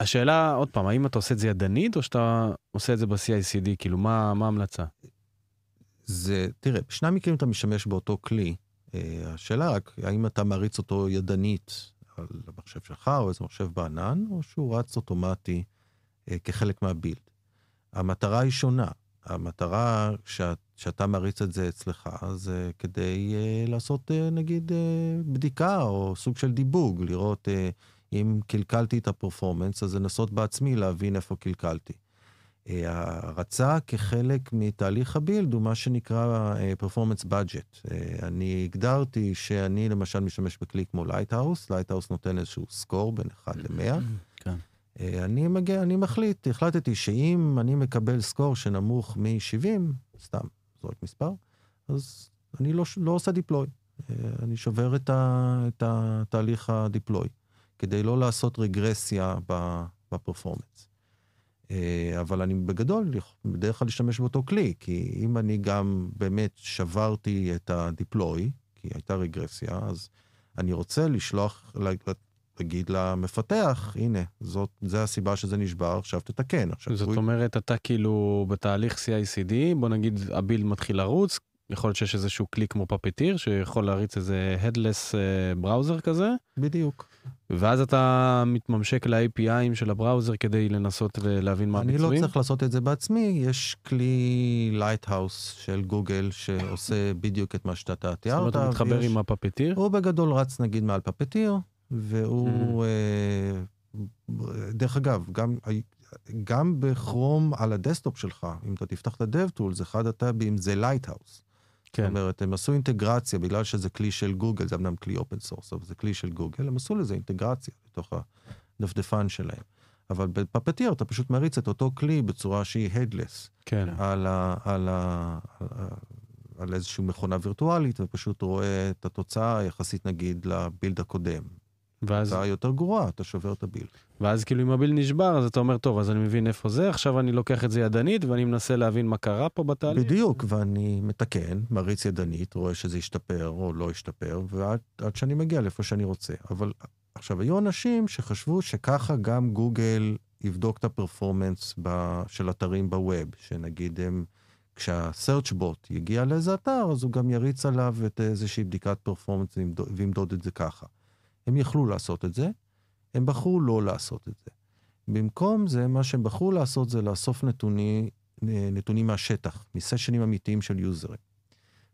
השאלה, עוד פעם, האם אתה עושה את זה ידנית, או שאתה עושה את זה ב-CICD? כאילו, מה ההמלצה? זה, תראה, בשני המקרים אתה משתמש באותו כלי. אה, השאלה רק, האם אתה מריץ אותו ידנית על המחשב שלך, או איזה מחשב בענן, או שהוא רץ אוטומטי אה, כחלק מהבילד. המטרה היא שונה. המטרה שאת, שאתה מריץ את זה אצלך, זה כדי uh, לעשות, uh, נגיד, uh, בדיקה או סוג של דיבוג, לראות uh, אם קלקלתי את הפרפורמנס, אז לנסות בעצמי להבין איפה קלקלתי. Uh, הרצה כחלק מתהליך הבילד הוא מה שנקרא uh, performance budget. Uh, אני הגדרתי שאני למשל משתמש בכלי כמו Lighthouse, Lighthouse נותן איזשהו score בין 1 ל-100. אה, אני מגיע, אני מחליט, החלטתי שאם אני מקבל score שנמוך מ-70, סתם זורק מספר, אז אני לא, לא עושה deploy. אה, אני שובר את, ה, את התהליך ה deploy, כדי לא לעשות רגרסיה ב performance. אה, אבל אני בגדול בדרך כלל להשתמש באותו כלי, כי אם אני גם באמת שברתי את הדיפלוי, כי הייתה רגרסיה, אז אני רוצה לשלוח, תגיד למפתח, הנה, זאת, זה הסיבה שזה נשבר, עכשיו תתקן. עכשיו זאת הוא... אומרת, אתה כאילו בתהליך CICD, בוא נגיד הבילד מתחיל לרוץ, יכול להיות שיש איזשהו כלי כמו פפטיר, שיכול להריץ איזה Headless בראוזר כזה. בדיוק. ואז אתה מתממשק ל-APIים של הבראוזר כדי לנסות ולהבין מה הביצועים. אני לא צריך לעשות את זה בעצמי, יש כלי Lighthouse של גוגל שעושה בדיוק את מה שאתה תיארת. זאת אומרת, הוא מתחבר ויש... עם ה Puppeteer? הוא בגדול רץ נגיד מעל Puppeteer, והוא, mm-hmm. דרך אגב, גם, גם בכרום על ה desktop שלך, אם אתה תפתח את ה-DevTools, אחד הטאבים זה Lighthouse. כן. זאת אומרת, הם עשו אינטגרציה, בגלל שזה כלי של גוגל, זה אמנם כלי open source, אבל זה כלי של גוגל, הם עשו לזה אינטגרציה לתוך הדפדפן שלהם. אבל בפפטיר אתה פשוט מריץ את אותו כלי בצורה שהיא הדלס. כן. על, ה, על, ה, על איזושהי מכונה וירטואלית, ופשוט רואה את התוצאה יחסית נגיד לבילד הקודם. ואז... אתה יותר גרוע, אתה שובר את הביל. ואז כאילו אם הביל נשבר, אז אתה אומר, טוב, אז אני מבין איפה זה, עכשיו אני לוקח את זה ידנית, ואני מנסה להבין מה קרה פה בתהליך. בדיוק, ואני מתקן, מריץ ידנית, רואה שזה השתפר או לא השתפר, ועד שאני מגיע לאיפה שאני רוצה. אבל עכשיו, היו אנשים שחשבו שככה גם גוגל יבדוק את הפרפורמנס ב... של אתרים בווב, שנגיד הם... כשה-search bot יגיע לאיזה אתר, אז הוא גם יריץ עליו את איזושהי בדיקת פרפורמנס וימדוד את זה ככה. הם יכלו לעשות את זה, הם בחרו לא לעשות את זה. במקום זה, מה שהם בחרו לעשות זה לאסוף נתוני, נתונים מהשטח, מסשנים אמיתיים של יוזרים.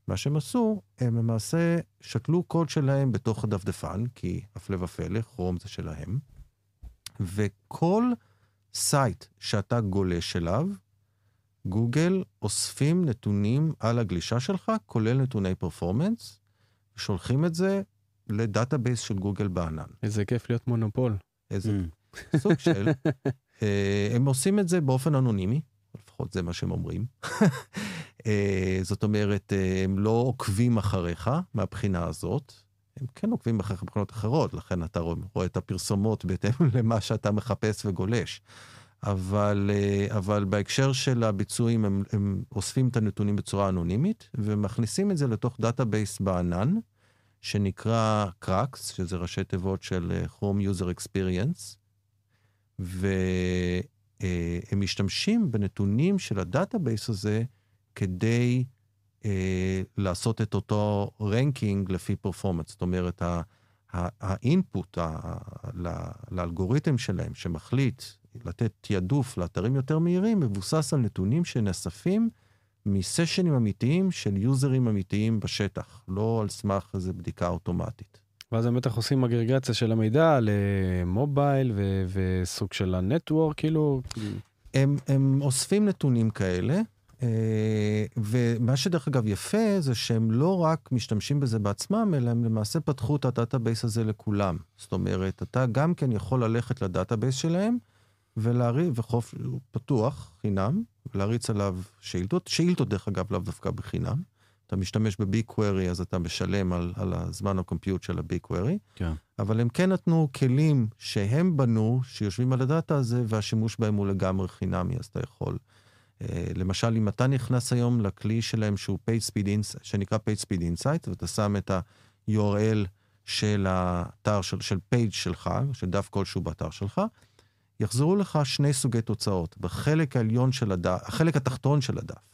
מה שהם עשו, הם למעשה שתלו קוד שלהם בתוך הדפדפן, כי הפלא ופלא, כרום זה שלהם, וכל site שאתה גולש אליו, גוגל אוספים נתונים על הגלישה שלך, כולל נתוני performance, שולחים את זה ל database של גוגל בענן. איזה כיף להיות מונופול. איזה mm. סוג של... אה, הם עושים את זה באופן אנונימי, לפחות זה מה שהם אומרים. אה, זאת אומרת, אה, הם לא עוקבים אחריך מהבחינה הזאת. הם כן עוקבים אחריך מבחינות אחרות, לכן אתה רואה את הפרסומות בהתאם למה שאתה מחפש וגולש. אבל, אבל בהקשר של הביצועים, הם, הם אוספים את הנתונים בצורה אנונימית ומכניסים את זה לתוך database בענן, שנקרא CrUX, שזה ראשי תיבות של אה, Chrome User Experience, והם משתמשים בנתונים של ה database הזה כדי אה, לעשות את אותו ranking לפי performance. זאת אומרת, ה input לאלגוריתם שלהם שמחליט לתת תעדוף לאתרים יותר מהירים, מבוסס על נתונים שנאספים מסשנים אמיתיים של יוזרים אמיתיים בשטח, לא על סמך איזו בדיקה אוטומטית. ואז הם בטח עושים אגרגציה של המידע ל mobile ו- וסוג של ה network, כאילו... הם, הם אוספים נתונים כאלה, אה, ומה שדרך אגב יפה זה שהם לא רק משתמשים בזה בעצמם, אלא הם למעשה פתחו את ה database הזה לכולם. זאת אומרת, אתה גם כן יכול ללכת ל database שלהם, ולהריץ, והוא פתוח, חינם, ולהריץ עליו שאילתות. שאילתות, דרך אגב, לאו דווקא בחינם. אתה משתמש קווירי, אז אתה משלם על, על הזמן הקומפיוט של קווירי. כן. אבל הם כן נתנו כלים שהם בנו, שיושבים על הדאטה הזה, והשימוש בהם הוא לגמרי חינמי, אז אתה יכול. אה, למשל, אם אתה נכנס היום לכלי שלהם שהוא PageSpeed Insight, שנקרא PageSpeed Insight, ואתה שם את ה-URL של האתר, של, של פייג' שלך, של דף כלשהו באתר שלך, יחזרו לך שני סוגי תוצאות. בחלק העליון של הדף, החלק התחתון של הדף,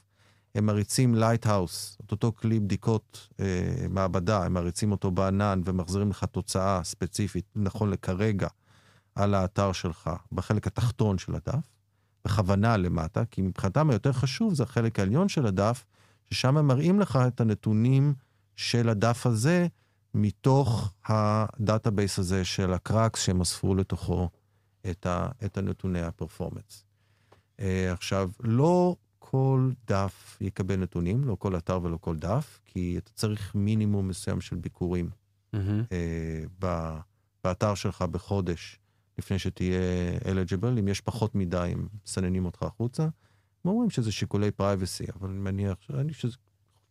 הם מריצים Lighthouse, את אותו כלי בדיקות אה, מעבדה, הם מריצים אותו בענן ומחזירים לך תוצאה ספציפית, נכון לכרגע, על האתר שלך, בחלק התחתון של הדף, בכוונה למטה, כי מבחינתם היותר חשוב זה החלק העליון של הדף, ששם הם מראים לך את הנתונים של הדף הזה, מתוך ה database הזה של ה CrUX שהם אספו לתוכו את, ה, את הנתוני ה performance. Uh, עכשיו, לא כל דף יקבל נתונים, לא כל אתר ולא כל דף, כי אתה צריך מינימום מסוים של ביקורים mm-hmm. uh, באתר שלך בחודש לפני שתהיה eligible. אם יש פחות מדי, הם מסננים אותך החוצה. הם אומרים שזה שיקולי privacy, אבל אני מניח, אני שזה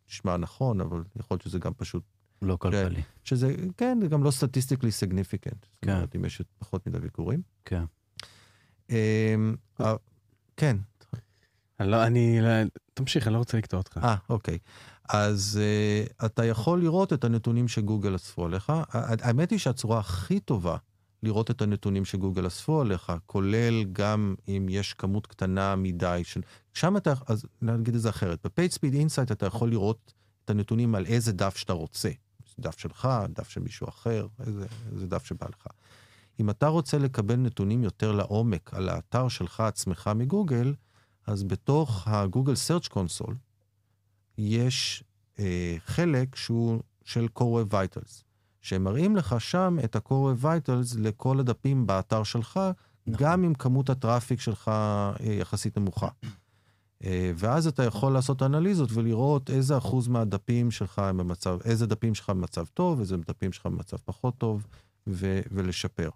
נשמע נכון, אבל יכול להיות שזה גם פשוט... לא כלכלי. שזה, כן, זה גם לא statistically significant. כן. זאת אומרת, אם יש פחות מדי ביקורים. כן. אמ, אה, כן. לא, אני, תמשיך, אני לא רוצה לקטוע אותך. אה, אוקיי. אז uh, אתה יכול לראות את הנתונים שגוגל אספו עליך. האמת היא שהצורה הכי טובה לראות את הנתונים שגוגל אספו עליך, כולל גם אם יש כמות קטנה מדי של... שם אתה, אז נגיד את זה אחרת. ב-PageSpeed Insight אתה יכול לראות את הנתונים על איזה דף שאתה רוצה. דף שלך, דף של מישהו אחר, איזה, איזה דף שבא לך. אם אתה רוצה לקבל נתונים יותר לעומק על האתר שלך עצמך מגוגל, אז בתוך הגוגל Search Console יש אה, חלק שהוא של Core Vitals, שמראים לך שם את ה-Core Vitals לכל הדפים באתר שלך, נכון. גם אם כמות הטראפיק שלך אה, יחסית נמוכה. אה, ואז אתה יכול לעשות אנליזות ולראות איזה אחוז מהדפים שלך הם במצב, איזה דפים שלך במצב טוב, איזה דפים שלך במצב פחות טוב, ו- ולשפר.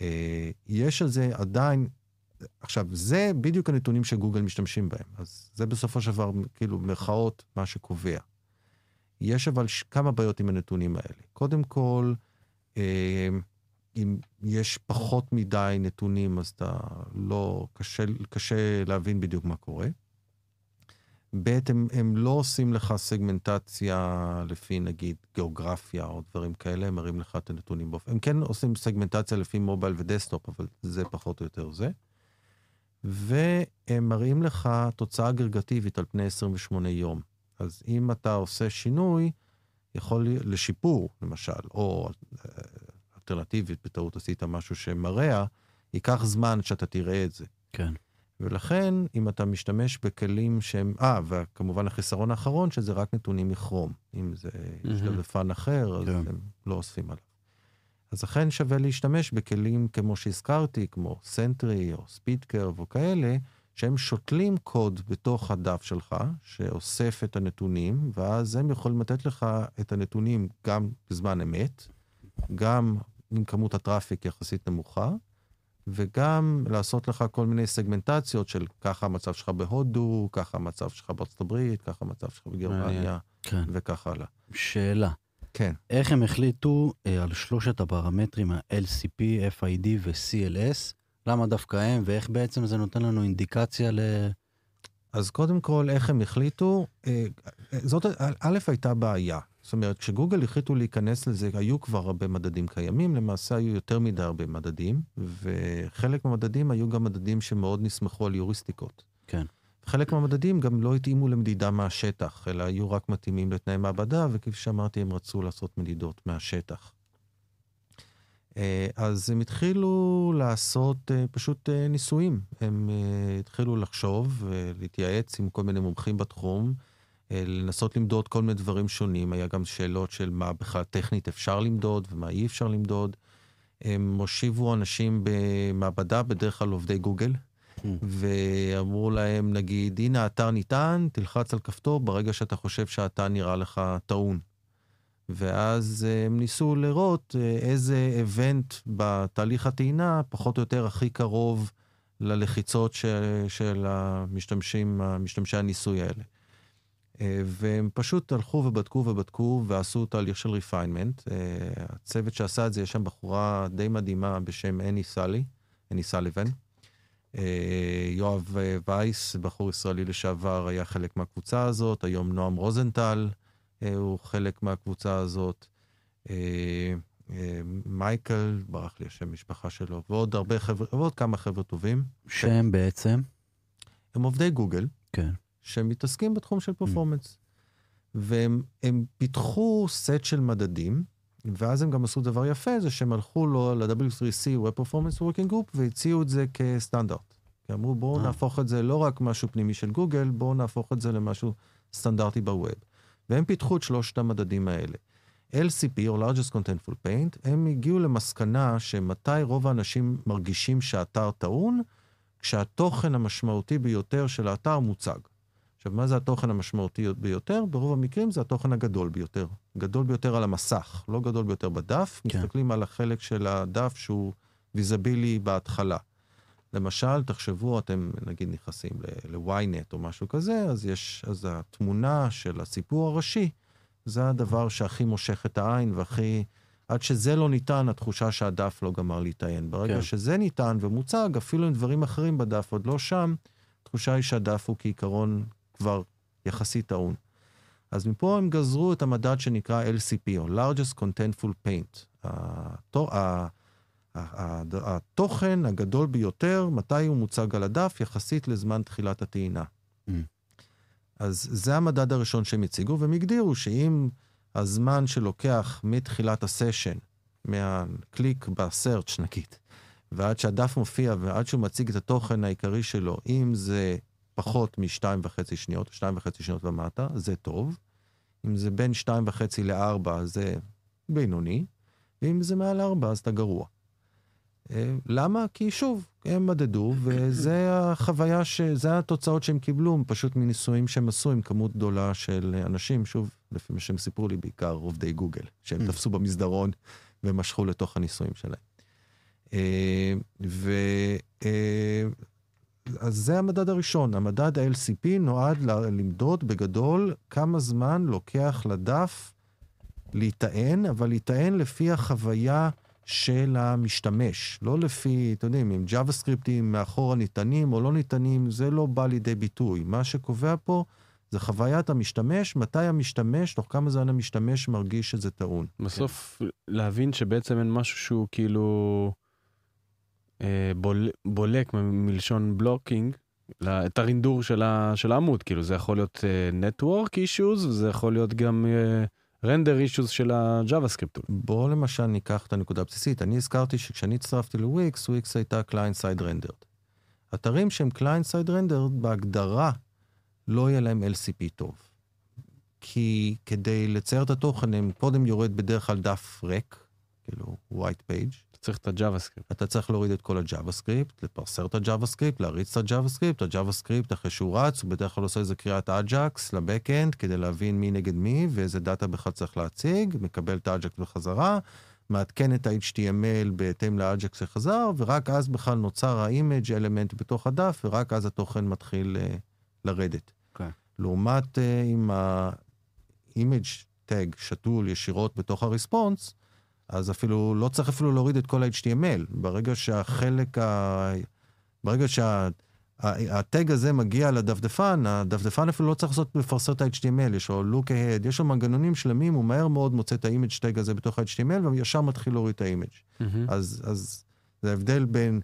אה, יש על זה עדיין, עכשיו, זה בדיוק הנתונים שגוגל משתמשים בהם, אז זה בסופו של דבר, כאילו, מירכאות, מה שקובע. יש אבל כמה בעיות עם הנתונים האלה. קודם כל, אה, אם יש פחות מדי נתונים, אז אתה לא, קשה, קשה להבין בדיוק מה קורה. ב', הם, הם לא עושים לך סגמנטציה לפי נגיד גיאוגרפיה או דברים כאלה, הם מראים לך את הנתונים באופן. הם כן עושים סגמנטציה לפי מובייל ו-desktop, אבל זה פחות או יותר זה. והם מראים לך תוצאה אגרגטיבית על פני 28 יום. אז אם אתה עושה שינוי, יכול לשיפור, למשל, או אה, אלטרנטיבית, בטעות עשית משהו שמרע, ייקח זמן שאתה תראה את זה. כן. ולכן, אם אתה משתמש בכלים שהם... אה, וכמובן החיסרון האחרון, שזה רק נתונים מכרום. אם זה יש לזה פן אחר, אז כן. הם לא אוספים עליו. אז לכן שווה להשתמש בכלים כמו שהזכרתי, כמו Sentry או SpeedCurve או כאלה, שהם שותלים קוד בתוך הדף שלך, שאוסף את הנתונים, ואז הם יכולים לתת לך את הנתונים גם בזמן אמת, גם עם כמות ה-traffic יחסית נמוכה, וגם לעשות לך כל מיני סגמנטציות של ככה המצב שלך בהודו, ככה המצב שלך בארצות הברית, ככה המצב שלך בגרמניה, כן. וכך הלאה. שאלה. כן. איך הם החליטו אה, על שלושת הפרמטרים ה-LCP, FID ו-CLS? למה דווקא הם, ואיך בעצם זה נותן לנו אינדיקציה ל... אז קודם כל, איך הם החליטו? אה, זאת, א', הייתה בעיה. זאת אומרת, כשגוגל החליטו להיכנס לזה, היו כבר הרבה מדדים קיימים, למעשה היו יותר מדי הרבה מדדים, וחלק מהמדדים היו גם מדדים שמאוד נסמכו על יוריסטיקות. כן. חלק מהמדדים גם לא התאימו למדידה מהשטח, אלא היו רק מתאימים לתנאי מעבדה, וכפי שאמרתי, הם רצו לעשות מדידות מהשטח. אה, אז הם התחילו לעשות אה, פשוט אה, ניסויים. הם התחילו לחשוב ולהתייעץ עם כל מיני מומחים בתחום, לנסות למדוד כל מיני דברים שונים. היה גם שאלות של מה בכלל טכנית אפשר למדוד ומה אי אפשר למדוד. הם הושיבו אנשים במעבדה, בדרך כלל עובדי גוגל. ואמרו להם, נגיד, הנה האתר ניתן, תלחץ על כפתור ברגע שאתה חושב שהאתר נראה לך טעון. ואז אה, הם ניסו לראות אה, איזה event בתהליך הטעינה פחות או יותר הכי קרוב ללחיצות של, של המשתמשים, משתמשי הניסוי האלה. אה, והם פשוט הלכו ובדקו ובדקו ועשו תהליך של refinement. הצוות שעשה את זה, יש שם בחורה די מדהימה בשם אני סאלי, אני סליבן. יואב וייס, בחור ישראלי לשעבר, היה חלק מהקבוצה הזאת, היום נועם רוזנטל. הוא חלק מהקבוצה הזאת. אה, אה, מייקל, ברח לי השם משפחה שלו, ועוד הרבה חבר'ה, ועוד כמה חבר'ה טובים. שהם בעצם, הם עובדי גוגל, כן. שמתעסקים בתחום של פרפורמנס. והם הם פיתחו סט של מדדים, ואז הם גם עשו דבר יפה, זה שהם הלכו לו ל-W3C, Web Performance Working Group, והציעו את זה כסטנדרט. כי אמרו, בואו אה. נהפוך את זה לא רק משהו פנימי של גוגל, בואו נהפוך את זה למשהו סטנדרטי בווב. והם פיתחו את שלושת המדדים האלה. LCP, או Largest Contentful Paint, הם הגיעו למסקנה שמתי רוב האנשים מרגישים שהאתר טעון, כשהתוכן המשמעותי ביותר של האתר מוצג. עכשיו, מה זה התוכן המשמעותי ביותר? ברוב המקרים זה התוכן הגדול ביותר. גדול ביותר על המסך, לא גדול ביותר בדף. כן. מסתכלים על החלק של הדף שהוא ויזבילי בהתחלה. למשל, תחשבו, אתם נגיד נכנסים ל-ynet או משהו כזה, אז יש, אז התמונה של הסיפור הראשי, זה הדבר שהכי מושך את העין והכי... עד שזה לא ניתן, התחושה שהדף לא גמר להיטען. ברגע כן. שזה ניתן ומוצג, אפילו אם דברים אחרים בדף עוד לא שם, התחושה היא שהדף הוא כעיקרון כבר יחסית טעון. אז מפה הם גזרו את המדד שנקרא LCP, או Largest Contentful Paint. התוכן הגדול ביותר, מתי הוא מוצג על הדף, יחסית לזמן תחילת הטעינה. Mm. אז זה המדד הראשון שהם הציגו, והם הגדירו שאם הזמן שלוקח מתחילת הסשן, מהקליק בסרצ' נגיד, ועד שהדף מופיע ועד שהוא מציג את התוכן העיקרי שלו, אם זה פחות משתיים וחצי שניות, שתיים וחצי שניות ומטה, זה טוב. אם זה בין שתיים וחצי לארבע, זה בינוני. ואם זה מעל ארבע, אז אתה גרוע. אה, למה? כי שוב, הם מדדו, וזה החוויה, ש... זה התוצאות שהם קיבלו, פשוט מניסויים שהם עשו עם כמות גדולה של אנשים, שוב, לפי מה שהם סיפרו לי, בעיקר עובדי גוגל, שהם תפסו במסדרון ומשכו לתוך הניסויים שלהם. אה, ו... אז זה המדד הראשון. המדד ה-LCP נועד למדוד בגדול כמה זמן לוקח לדף להיטען, אבל להיטען לפי החוויה של המשתמש. לא לפי, אתם יודעים, אם JavaScripטים מאחורה ניתנים או לא ניתנים, זה לא בא לידי ביטוי. מה שקובע פה זה חוויית המשתמש, מתי המשתמש, תוך כמה זמן המשתמש מרגיש שזה טעון. בסוף להבין שבעצם אין משהו שהוא כאילו בול, בולק מלשון blocking, את הרינדור של, ה, של העמוד, כאילו זה יכול להיות אה, Network Issues, וזה יכול להיות גם אה, render issues של ה-JavaScript. בואו למשל ניקח את הנקודה הבסיסית. אני הזכרתי שכשאני הצטרפתי לוויקס, וויקס הייתה client side rendered. אתרים שהם client side rendered בהגדרה לא יהיה להם LCP טוב. כי כדי לצייר את התוכן הם קודם יורד בדרך כלל דף ריק, כאילו white page. צריך את ה-JavaScript. אתה צריך להוריד את כל ה-JavaScript, לפרסר את ה-JavaScript, להריץ את ה-JavaScript, ה-JavaScript אחרי שהוא רץ, הוא בדרך כלל עושה איזה קריאת Ajax ל-backend כדי להבין מי נגד מי ואיזה דאטה בכלל צריך להציג, מקבל את ה-Ajax בחזרה, מעדכן את ה-HTML בהתאם ל-Ajax שחזר, ורק אז בכלל נוצר ה-image element בתוך הדף, ורק אז התוכן מתחיל uh, לרדת. אוקיי. לעומת uh, אם ה-image tag שתול ישירות בתוך הרספונס, אז אפילו, לא צריך אפילו להוריד את כל ה-HTML. ברגע שהחלק ה... ברגע שה... הטג הזה מגיע לדפדפן, הדפדפן אפילו לא צריך לעשות לפרסר את ה-HTML, יש לו look ahead, יש לו מנגנונים שלמים, הוא מהר מאוד מוצא את ה-image tag הזה בתוך ה-HTML, וישר מתחיל להוריד את ה-image. אז, אז זה ההבדל בין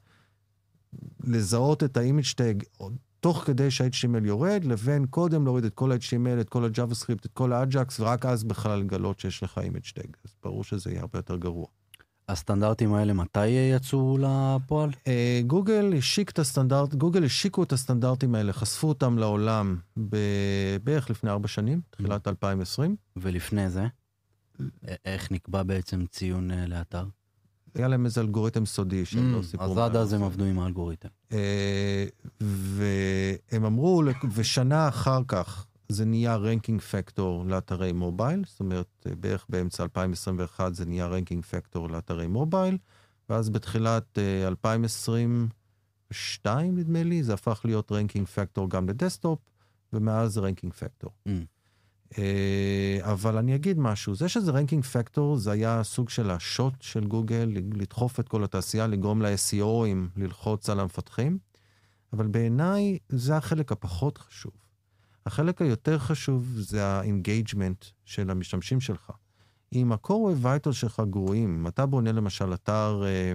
לזהות את ה-image tag תוך כדי שה-HTML יורד, לבין קודם להוריד את כל ה-HTML, את כל ה-JavaScript, את כל ה-Ajax, ורק אז בכלל לגלות שיש לך image tag. אז ברור שזה יהיה הרבה יותר גרוע. הסטנדרטים האלה, מתי יצאו לפועל? אה, גוגל השיק את הסטנדרט, גוגל השיקו את הסטנדרטים האלה, חשפו אותם לעולם בערך לפני ארבע שנים, תחילת 2020. ולפני זה? איך נקבע בעצם ציון אה, לאתר? היה להם איזה אלגוריתם סודי שהם לא סיפרו. אז עד אז הם. עבדו עם האלגוריתם. אה, והם אמרו, ושנה אחר כך זה נהיה ranking factor לאתרי מובייל, זאת אומרת, אה, בערך באמצע 2021 זה נהיה ranking factor לאתרי מובייל, ואז בתחילת אה, 2022, נדמה לי, זה הפך להיות ranking factor גם ל-desktop, ומאז זה ranking factor. Mm. אה, אבל אני אגיד משהו, זה שזה ranking factor, זה היה סוג של השוט של גוגל, לדחוף את כל התעשייה, לגרום ל-SEOים ללחוץ על המפתחים, אבל בעיניי זה החלק הפחות חשוב. החלק היותר חשוב זה ה-engagement של המשתמשים שלך. אם ה-core web vitals שלך גרועים, אם אתה בונה למשל אתר אה,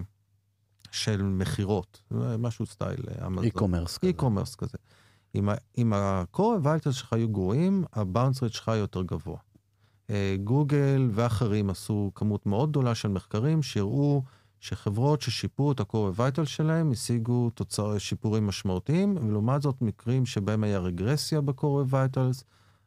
של מכירות, משהו סטייל אה, אמזון. e-commerce כזה. e-commerce כזה. אם, ה-core vitals שלך היו גרועים, ה-bounce rate שלך יותר גבוה. אה, גוגל ואחרים עשו כמות מאוד גדולה של מחקרים שהראו שחברות ששיפרו את ה-core vital שלהם השיגו תוצר, שיפורים משמעותיים, ולעומת זאת מקרים שבהם היה רגרסיה ב-core vitals,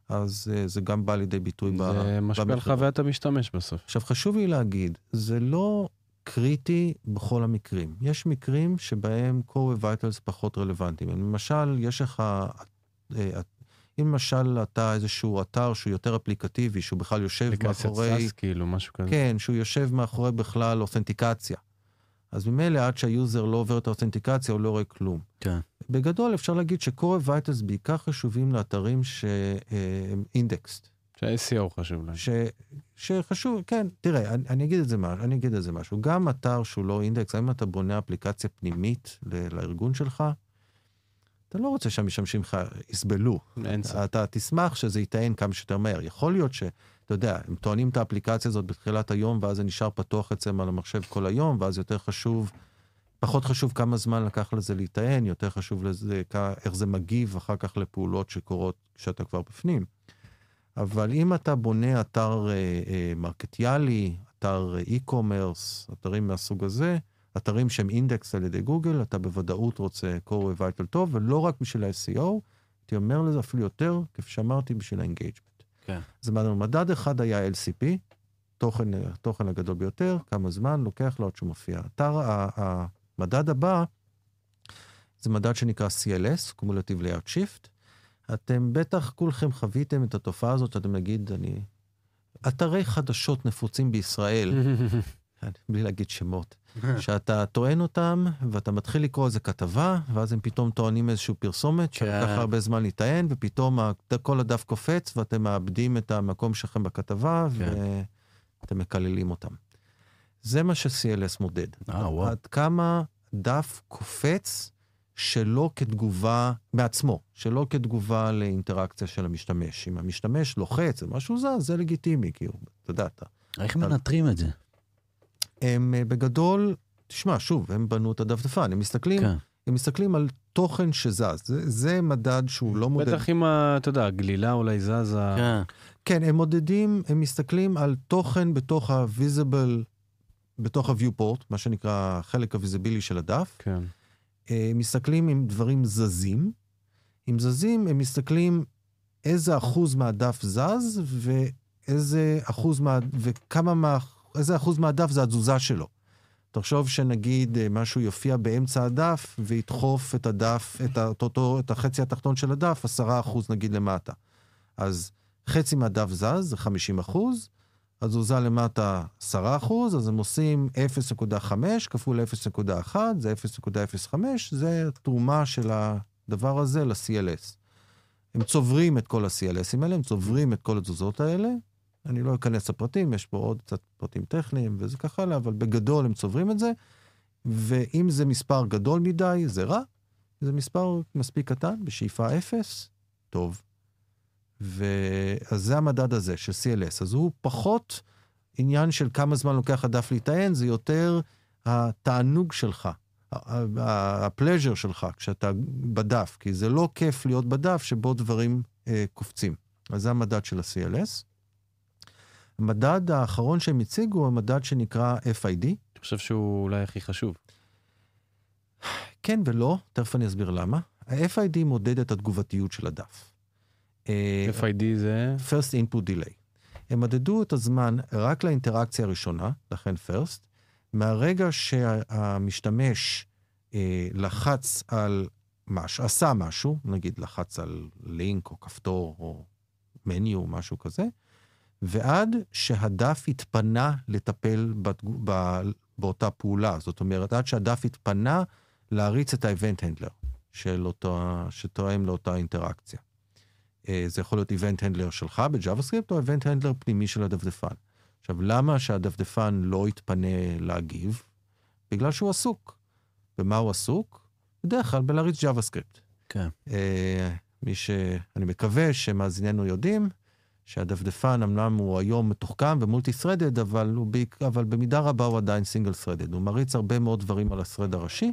אז uh, זה גם בא לידי ביטוי ב- זה משפיע על. חוויית המשתמש בסוף. עכשיו חשוב לי להגיד, זה לא קריטי בכל המקרים. יש מקרים שבהם core vitals פחות רלוונטיים. למשל, יש לך, אה, אם למשל אתה איזשהו אתר שהוא יותר אפליקטיבי, שהוא בכלל יושב אפליקציית מאחורי... סאס כאילו, משהו כזה. כן, שהוא יושב מאחורי בכלל authentication. אז ממילא עד שה-user לא עובר את ה-authentication, הוא לא רואה כלום. כן. בגדול אפשר להגיד ש-Core Vitals בעיקר חשובים לאתרים שהם indexed. שה-SEO חשוב להם. ש... שחשוב, כן, תראה, אני, אני אגיד את זה אני אגיד את זה משהו. גם אתר שהוא לא indexed, אם אתה בונה אפליקציה פנימית ל- לארגון שלך, אתה לא רוצה שהמשתמשים לך יסבלו. אין ספק. אתה תשמח שזה ייטען כמה שיותר מהר. יכול להיות שאתה יודע, הם טוענים את האפליקציה הזאת בתחילת היום, ואז זה נשאר פתוח אצלם על המחשב כל היום, ואז יותר חשוב, פחות חשוב כמה זמן לקח לזה להיטען, יותר חשוב לזה, איך זה מגיב אחר כך לפעולות שקורות כשאתה כבר בפנים. אבל אם אתה בונה אתר אה, אה, מרקטיאלי, אתר אה, e-commerce, אתרים מהסוג הזה, אתרים שהם אינדקס על ידי גוגל, אתה בוודאות רוצה core vital טוב, ולא רק בשביל ה-SEO, הייתי אומר לזה אפילו יותר, כפי שאמרתי, בשביל ה-engagement. כן. אז מדד- מדד אחד היה LCP, תוכן, התוכן הגדול ביותר, כמה זמן לוקח לו עד שהוא מופיע. אתר, המדד הבא, זה מדד שנקרא CLS, Cumulative Layout Shift. אתם בטח כולכם חוויתם את התופעה הזאת, אתם נגיד, אני... אתרי חדשות נפוצים בישראל, בלי להגיד שמות, שאתה טוען אותם, ואתה מתחיל לקרוא איזה כתבה, ואז הם פתאום טוענים איזושהי פרסומת, כן. שלקח הרבה זמן להיטען, ופתאום כל הדף קופץ, ואתם מאבדים את המקום שלכם בכתבה, כן. ואתם מקללים אותם. זה מה ש-CLS מודד. אה. עד כמה דף קופץ שלא כתגובה מעצמו, שלא כתגובה לאינטראקציה של המשתמש. אם המשתמש לוחץ או משהו זז, זה לגיטימי, כאילו, אתה יודע, אתה... איך מנטרים את זה? הם אה, בגדול, תשמע, שוב, הם בנו את הדפדפן, הם מסתכלים, כן. הם מסתכלים על תוכן שזז. זה, זה מדד שהוא לא מודד. בטח עם ה... אתה יודע, הגלילה אולי זזה. כן. כן, הם מודדים, הם מסתכלים על תוכן בתוך ה-visible, בתוך ה-viewport, מה שנקרא החלק הוויזיבילי של הדף. כן. אה, מסתכלים אם דברים זזים. אם זזים, הם מסתכלים איזה אחוז מהדף זז, ואיזה אחוז מה... וכמה מה... איזה אחוז מהדף זה התזוזה שלו. תחשוב שנגיד אה, משהו יופיע באמצע הדף וידחוף את הדף, את. אותו, את החצי התחתון של הדף, עשרה אחוז נגיד למטה. אז חצי מהדף זז, זה 50 אחוז, התזוזה למטה 10 אחוז, אז הם עושים 0.5 כפול 0.1, זה 0.05, זה התרומה של הדבר הזה ל-CLS. הם צוברים את כל ה-CLSים האלה, הם צוברים את כל התזוזות האלה. אני לא אכנס לפרטים, יש פה עוד קצת פרטים טכניים וזה ככה הלאה, אבל בגדול הם צוברים את זה, ואם זה מספר גדול מדי, זה רע. זה מספר מספיק קטן, בשאיפה 0, טוב. ואז זה המדד הזה של CLS. אז הוא פחות עניין של כמה זמן לוקח הדף להיטען, זה יותר התענוג שלך, הפלז'ר שלך כשאתה בדף, כי זה לא כיף להיות בדף שבו דברים אה, קופצים. אז זה המדד של ה-CLS. המדד האחרון שהם הציגו הוא המדד שנקרא FID. אני חושב שהוא אולי הכי חשוב. כן ולא, תכף אני אסביר למה. ה-FID מודד את התגובתיות של הדף. אה, FID זה... First Input Delay. הם מדדו את הזמן רק לאינטראקציה הראשונה, לכן First, מהרגע שהמשתמש אה, לחץ על משהו, עשה משהו, נגיד לחץ על לינק או כפתור או מניו, משהו כזה, ועד שהדף התפנה לטפל בתגו, ב, באותה פעולה. זאת אומרת, עד שהדף התפנה להריץ את ה-Event Handler של אותו, שתואם לאותה אינטראקציה. אה, זה יכול להיות event handler שלך ב-JavaScript או event handler פנימי של הדפדפן. עכשיו, למה שהדפדפן לא יתפנה להגיב? בגלל שהוא עסוק. במה הוא עסוק? בדרך כלל בלהריץ JavaScript. כן. אה, מי ש... אני מקווה שמאזיננו יודעים שהדפדפן אמנם הוא היום מתוחכם ו-multi-threaded, אבל, בעיק... אבל במידה רבה הוא עדיין single-threaded. הוא מריץ הרבה מאוד דברים על ה-thread הראשי.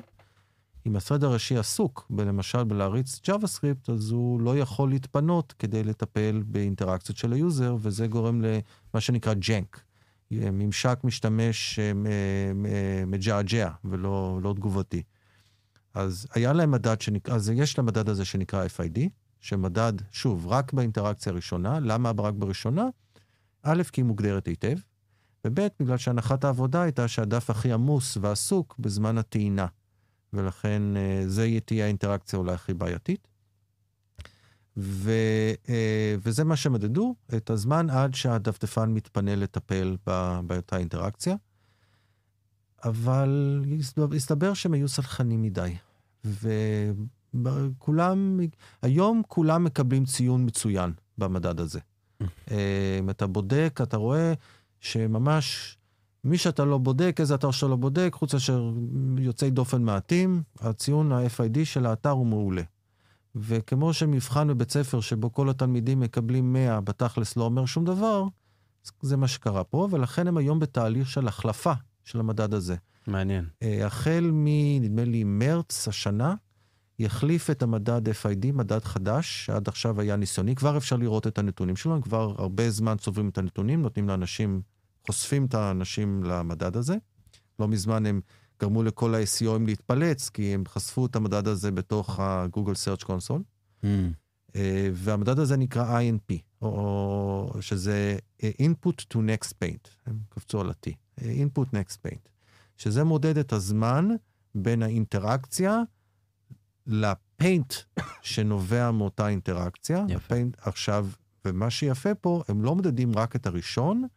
אם ה-thread הראשי עסוק, למשל בלהריץ JavaScript, אז הוא לא יכול להתפנות כדי לטפל באינטראקציות של ה-user, וזה גורם למה שנקרא jank. ממשק משתמש אה, מג'עג'ע ולא לא תגובתי. אז היה להם מדד שנקרא, אז יש להם מדד הזה שנקרא FID, שמדד, שוב, רק באינטראקציה הראשונה. למה רק בראשונה? א', כי היא מוגדרת היטב, וב', בגלל שהנחת העבודה הייתה שהדף הכי עמוס ועסוק בזמן הטעינה, ולכן אה, זה תהיה האינטראקציה אולי הכי בעייתית. ו, אה, וזה מה שמדדו, את הזמן עד שהדפדפן מתפנה לטפל באותה אינטראקציה. אבל הסתבר שהם היו סלחנים מדי. וכולם, היום כולם מקבלים ציון מצוין במדד הזה. אה, אם אתה בודק, אתה רואה שממש מי שאתה לא בודק, איזה אתר שאתה לא בודק, חוץ מאשר יוצאי דופן מעטים, הציון ה-FID של האתר הוא מעולה. וכמו שמבחן בבית ספר שבו כל התלמידים מקבלים 100, בתכלס לא אומר שום דבר, זה מה שקרה פה, ולכן הם היום בתהליך של החלפה של המדד הזה. מעניין. Uh, החל מ, נדמה לי, מרץ השנה, יחליף את המדד FID, מדד חדש, שעד עכשיו היה ניסיוני. כבר אפשר לראות את הנתונים שלו, הם כבר הרבה זמן צוברים את הנתונים, נותנים לאנשים, חושפים את האנשים למדד הזה. לא מזמן הם גרמו לכל ה-SEOים להתפלץ, כי הם חשפו את המדד הזה בתוך ה-Google Search Console. Mm. Uh, והמדד הזה נקרא INP, או, שזה Input to Next Paint, הם קפצו על ה-T, Input Next Paint, שזה מודד את הזמן בין האינטראקציה לפיינט שנובע מאותה אינטראקציה. יפה. הפיינט, עכשיו, ומה שיפה פה, הם לא מדדים רק את הראשון,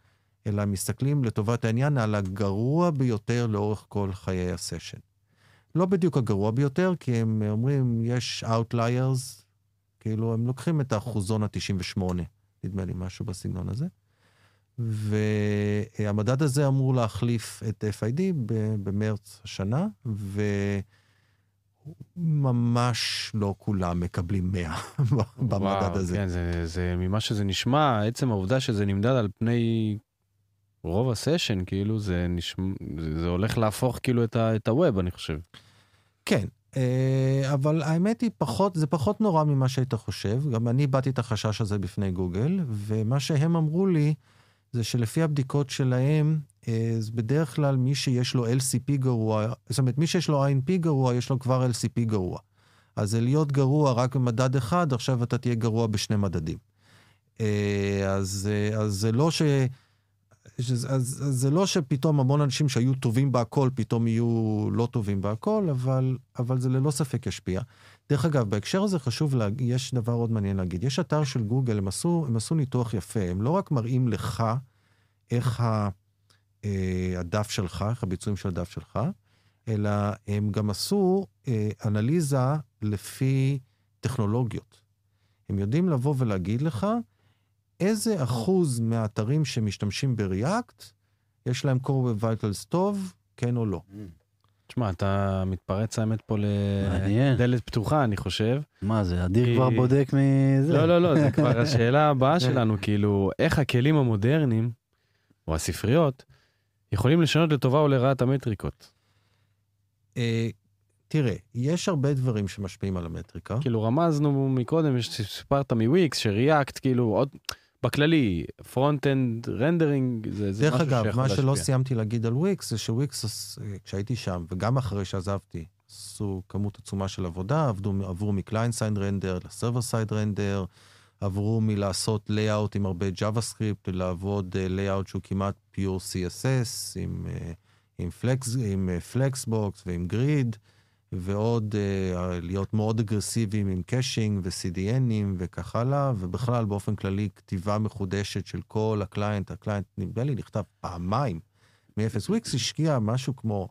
אלא מסתכלים לטובת העניין על הגרוע ביותר לאורך כל חיי הסשן. לא בדיוק הגרוע ביותר, כי הם אומרים, יש Outliers, כאילו, הם לוקחים את האחוזון ה-98, נדמה לי, משהו בסגנון הזה. והמדד הזה אמור להחליף את FID במרץ השנה, וממש לא כולם מקבלים 100 במדד וואו, הזה. כן, זה, זה ממה שזה נשמע, עצם העובדה שזה נמדד על פני רוב הסשן, כאילו זה נשמע, זה, הולך להפוך כאילו את, ה, את הווב, אני חושב. כן, אה, אבל האמת היא פחות, זה פחות נורא ממה שהיית חושב. גם אני באתי את החשש הזה בפני גוגל, ומה שהם אמרו לי, זה שלפי הבדיקות שלהם, אז אה, בדרך כלל מי שיש לו LCP גרוע, זאת אומרת, מי שיש לו INP גרוע, יש לו כבר LCP גרוע. אז זה להיות גרוע רק במדד אחד, עכשיו אתה תהיה גרוע בשני מדדים. אה, אז, אז זה לא ש... אז, אז זה לא שפתאום המון אנשים שהיו טובים בהכל, פתאום יהיו לא טובים בהכל, אבל, אבל זה ללא ספק ישפיע. דרך אגב, בהקשר הזה חשוב להגיד, יש דבר עוד מעניין להגיד. יש אתר של גוגל, הם עשו, הם עשו ניתוח יפה. הם לא רק מראים לך איך ה, אה, הדף שלך, איך הביצועים של הדף שלך, אלא הם גם עשו אה, אנליזה לפי טכנולוגיות. הם יודעים לבוא ולהגיד לך, איזה אחוז מהאתרים שמשתמשים בריאקט, יש להם core web vitals טוב, כן או לא. תשמע, אתה מתפרץ האמת פה לדלת פתוחה, אני חושב. מה זה, אדיר כבר בודק מזה? לא, לא, לא, זה כבר השאלה הבאה שלנו, כאילו, איך הכלים המודרניים, או הספריות, יכולים לשנות לטובה או לרעת המטריקות? אה, תראה, יש הרבה דברים שמשפיעים על המטריקה. כאילו, רמזנו מקודם, סיפרת מוויקס, ש-React, כאילו, עוד... בכללי, front-end rendering, זה, זה משהו שיכול להשפיע. דרך אגב, מה שלא. סיימתי להגיד על וויקס, זה שוויקס, כשהייתי שם, וגם אחרי שעזבתי, עשו כמות עצומה של עבודה, עבדו, עברו מ-client side render ל-server side render, עברו מלעשות layout עם הרבה JavaScript, לעבוד layout שהוא כמעט pure CSS, עם, עם, flex, עם flexbox ועם grid. ועוד uh, להיות מאוד אגרסיביים עם caching ו-CDNים וכך הלאה, ובכלל באופן כללי כתיבה מחודשת של כל ה-client, ה-client נדמה לי נכתב פעמיים מ-0. וויקס השקיע משהו כמו,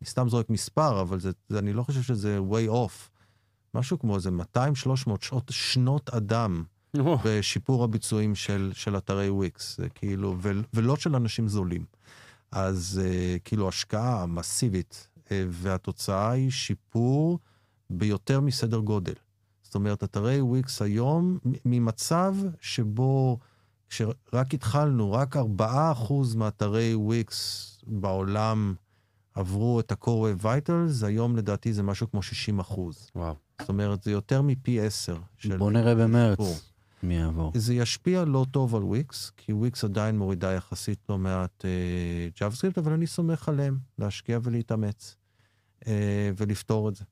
אני סתם זורק מספר, אבל זה, זה, אני לא חושב שזה way off, משהו כמו איזה 200-300 שעות, שנות אדם בשיפור הביצועים של, של אתרי וויקס, זה כאילו, ו, ולא של אנשים זולים. אז uh, כאילו השקעה מסיבית אה, והתוצאה היא שיפור ביותר מסדר גודל. זאת אומרת, אתרי וויקס היום, ממצב שבו כשרק התחלנו, רק 4% מאתרי וויקס בעולם עברו את ה-core vitals, היום לדעתי זה משהו כמו 60 אחוז. וואו. זאת אומרת, זה יותר מפי 10. של בוא נראה במרץ שיפור. מי יעבור. זה ישפיע לא טוב על וויקס, כי וויקס עדיין מורידה יחסית לא מעט אה, JavaScript, אבל אני סומך עליהם להשקיע ולהתאמץ אה, ולפתור את זה.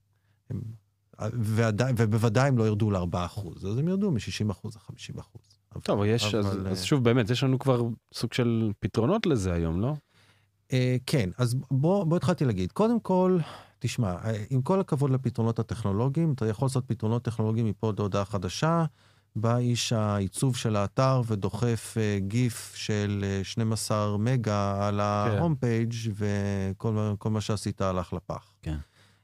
הם, ועדיין, ובוודאי הם לא ירדו ל-4%, אז הם ירדו מ-60% ל-50%. טוב, יש, אז, אבל, אז אה, שוב, באמת, יש לנו כבר סוג של פתרונות לזה היום, לא? אה, כן, אז בוא, בוא התחלתי להגיד. קודם כל, תשמע, אה, עם כל הכבוד לפתרונות הטכנולוגיים, אתה יכול לעשות פתרונות טכנולוגיים מפה עד הודעה חדשה, בא איש העיצוב של האתר ודוחף אה, גיף של אה, 12 מגה על ההום פייג' וכל מה- שעשית הלך לפח. כן.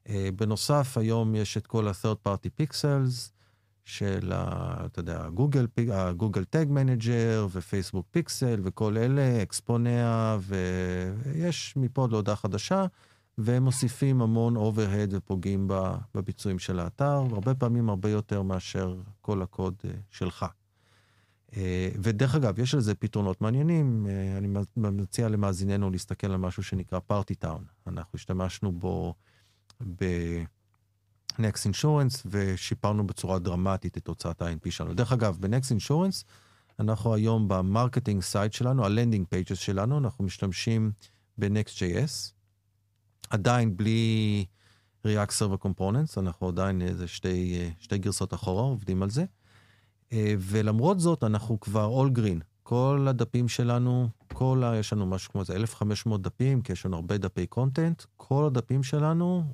אה, בנוסף, היום יש את כל ה-third party pixels של, אתה יודע, גוגל, ה-Google Tag Manager ו-Facebook Pixel וכל אלה, Exponea, ויש מפה עד להודעה חדשה, והם מוסיפים המון overhead ופוגעים בביצועים של האתר, הרבה פעמים הרבה יותר מאשר כל הקוד אה, שלך. אה, ודרך אגב, יש לזה פתרונות מעניינים. אה, אני מציע למאזיננו להסתכל על משהו שנקרא Partytown. אנחנו השתמשנו בו ב-Next Insurance ושיפרנו בצורה דרמטית את תוצאת ה-INP שלנו. דרך אגב, ב-Next Insurance, אנחנו היום ב-marketing site שלנו, ה-landing pages שלנו, אנחנו משתמשים ב-Next.js, עדיין בלי React Server Components, אנחנו עדיין איזה שתי, שתי גרסות אחורה עובדים על זה. אה, ולמרות זאת, אנחנו כבר all green. כל הדפים שלנו, כל ה... יש לנו משהו כמו איזה 1,500 דפים, כי יש לנו הרבה דפי content, כל הדפים שלנו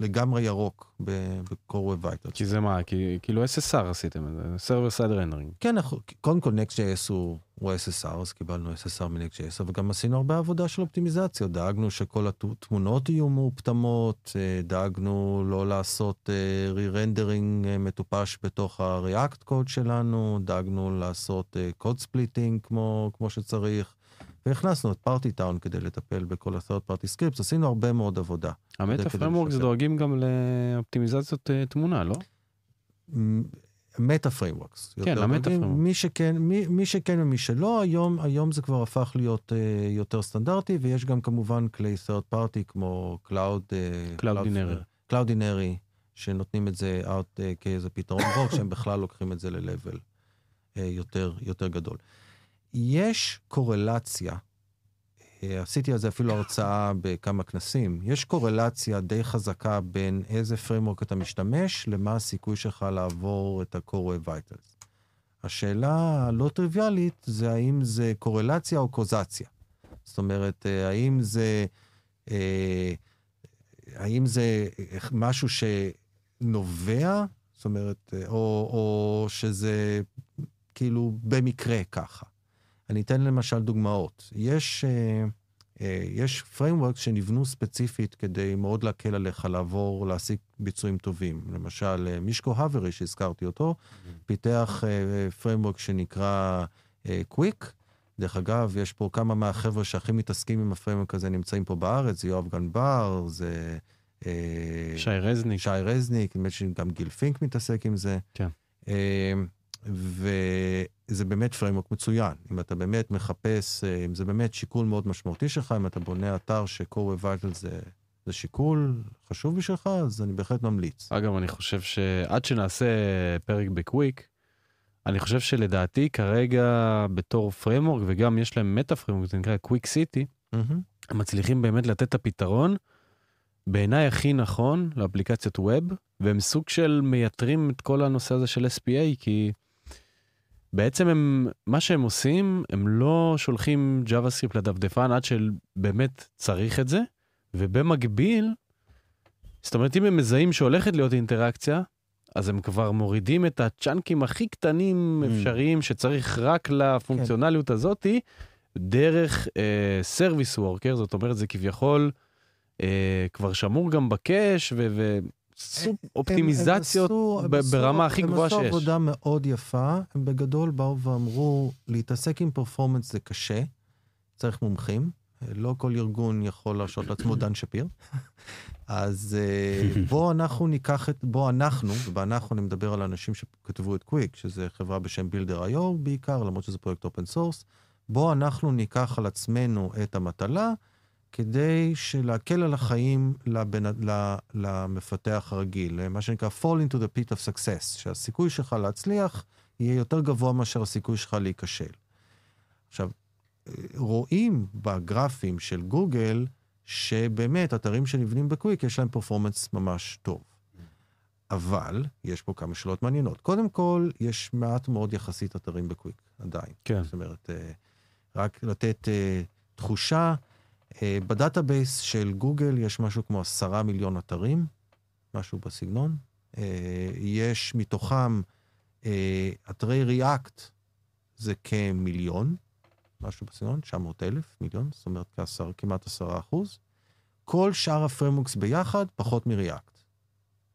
לגמרי ירוק ב-Core Web Vitals. כי זה מה, כי, כאילו SSR עשיתם את זה, Server Side Rendering. כן, אנחנו, קודם כל Next.js הוא, הוא SSR, אז קיבלנו SSR מ-Next.js, אבל גם עשינו הרבה עבודה של אופטימיזציה. דאגנו שכל התמונות יהיו מאופטמות, אה, דאגנו לא לעשות אה, re-rendering אה, מטופש בתוך ה-React קוד שלנו, דאגנו לעשות code splitting כמו, כמו שצריך, והכנסנו את Partytown כדי לטפל בכל ה-third party scripts, עשינו הרבה מאוד עבודה. המטה frameworks לשפר. דואגים גם לאופטימיזציות אה, תמונה, לא? meta frameworks. כן, ה-meta frameworks. מי שכן, מי, מי שכן ומי שלא, היום, היום זה כבר הפך להיות uh, יותר סטנדרטי, ויש גם כמובן כלי third party כמו Cloud... Uh, Cloudinary. Cloudinary, שנותנים את זה out uh, כאיזה פתרון בוק, שהם בכלל לוקחים את זה ל-level uh, יותר, יותר גדול. יש קורלציה, uh, עשיתי על זה אפילו הרצאה בכמה כנסים, יש קורלציה די חזקה בין איזה framework אתה משתמש למה הסיכוי שלך לעבור את ה-core vitals. השאלה הלא טריוויאלית זה האם זה קורלציה או קוזציה. זאת אומרת, אה, האם זה, אה, האם זה משהו שנובע, זאת אומרת, אה, או, או שזה כאילו במקרה ככה. אני אתן למשל דוגמאות. יש, אה, אה, יש frameworks שנבנו ספציפית כדי מאוד להקל עליך לעבור, להשיג ביצועים טובים. למשל, אה, מישקו האברי, שהזכרתי אותו, פיתח framework שנקרא Qwik. דרך אגב, יש פה כמה מהחבר'ה שהכי מתעסקים עם ה-framework הזה נמצאים פה בארץ, זה יואב גנבר, זה... שי רזניק. שי רזניק, נדמה שגם גיל פינק מתעסק עם זה. כן. וזה באמת framework מצוין. אם אתה באמת מחפש, אה, אם זה באמת שיקול מאוד משמעותי שלך, אם אתה בונה אתר ש-core vital זה, זה שיקול חשוב בשבילך, אז אני בהחלט ממליץ. אגב, אני חושב שעד שנעשה פרק בקוויק, אני חושב שלדעתי כרגע בתור framework, וגם יש להם meta framework, זה נקרא Qwik City. הם מצליחים באמת לתת את הפתרון בעיניי הכי נכון לאפליקציות web, והם סוג של מייתרים את כל הנושא הזה של SPA, כי בעצם הם, מה שהם עושים, הם לא שולחים JavaScript לדפדפן עד שבאמת צריך את זה, ובמקביל, זאת אומרת, אם הם מזהים שהולכת להיות אינטראקציה, אז הם כבר מורידים את הצ'אנקים הכי קטנים Mm. אפשריים שצריך רק לפונקציונליות הזאתי, דרך סרוויס uh, וורקר, זאת אומרת, זה כביכול uh, כבר שמור גם ב-cache, ועשו אופטימיזציות הם- הם עשו- ברמה הכי גבוהה הם שיש. עשו עבודה מאוד יפה, הם בגדול באו ואמרו, להתעסק עם performance זה קשה, צריך מומחים, לא כל ארגון יכול להרשות לעצמו דן שפיר. אז אה, בואו אנחנו ניקח את, בואו אנחנו, ובאנחנו אני מדבר על אנשים שכתבו את קוויק, שזה חברה בשם Builder.io בעיקר, למרות שזה פרויקט open source, בואו אנחנו ניקח על עצמנו את המטלה, כדי להקל על החיים לבן, למפתח הרגיל, מה שנקרא fall into the pit of success, שהסיכוי שלך להצליח יהיה יותר גבוה מאשר הסיכוי שלך להיכשל. עכשיו, רואים בגרפים של גוגל, שבאמת אתרים שנבנים בקוויק יש להם פרפורמנס ממש טוב. אבל יש פה כמה שאלות מעניינות. קודם כל, יש מעט מאוד יחסית אתרים בקוויק, עדיין. כן. זאת אומרת, אה, רק לתת אה, תחושה, ב-database של גוגל יש משהו כמו עשרה מיליון אתרים, משהו בסגנון. יש מתוכם אתרי React, זה כמיליון. משהו בסגנון, 900 אלף, מיליון, זאת אומרת כעשר, כמעט עשרה אחוז. כל שאר ה-frameworks ביחד פחות מ-React.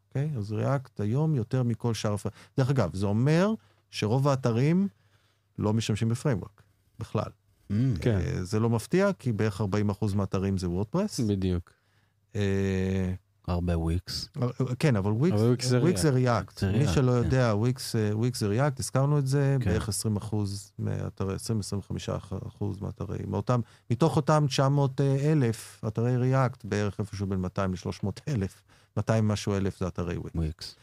אוקיי? אז React היום יותר מכל שאר ה-frameworks. דרך אגב, זה אומר שרוב האתרים לא משתמשים ב-framework, בכלל. Mm, כן. אה, זה לא מפתיע, כי בערך 40% מהאתרים זה WordPress. בדיוק. אה, הרבה וויקס. כן, אבל וויקס זה React. מי שלא כן. יודע, וויקס זה React, הזכרנו את זה, כן. בערך 20 אחוז מאתרי, 20-25 אחוז מאתרי, מאותם, מתוך אותם 900 אלף אתרי React, בערך איפשהו בין 200 ל-300 אלף, 200 משהו אלף זה אתרי וויקס.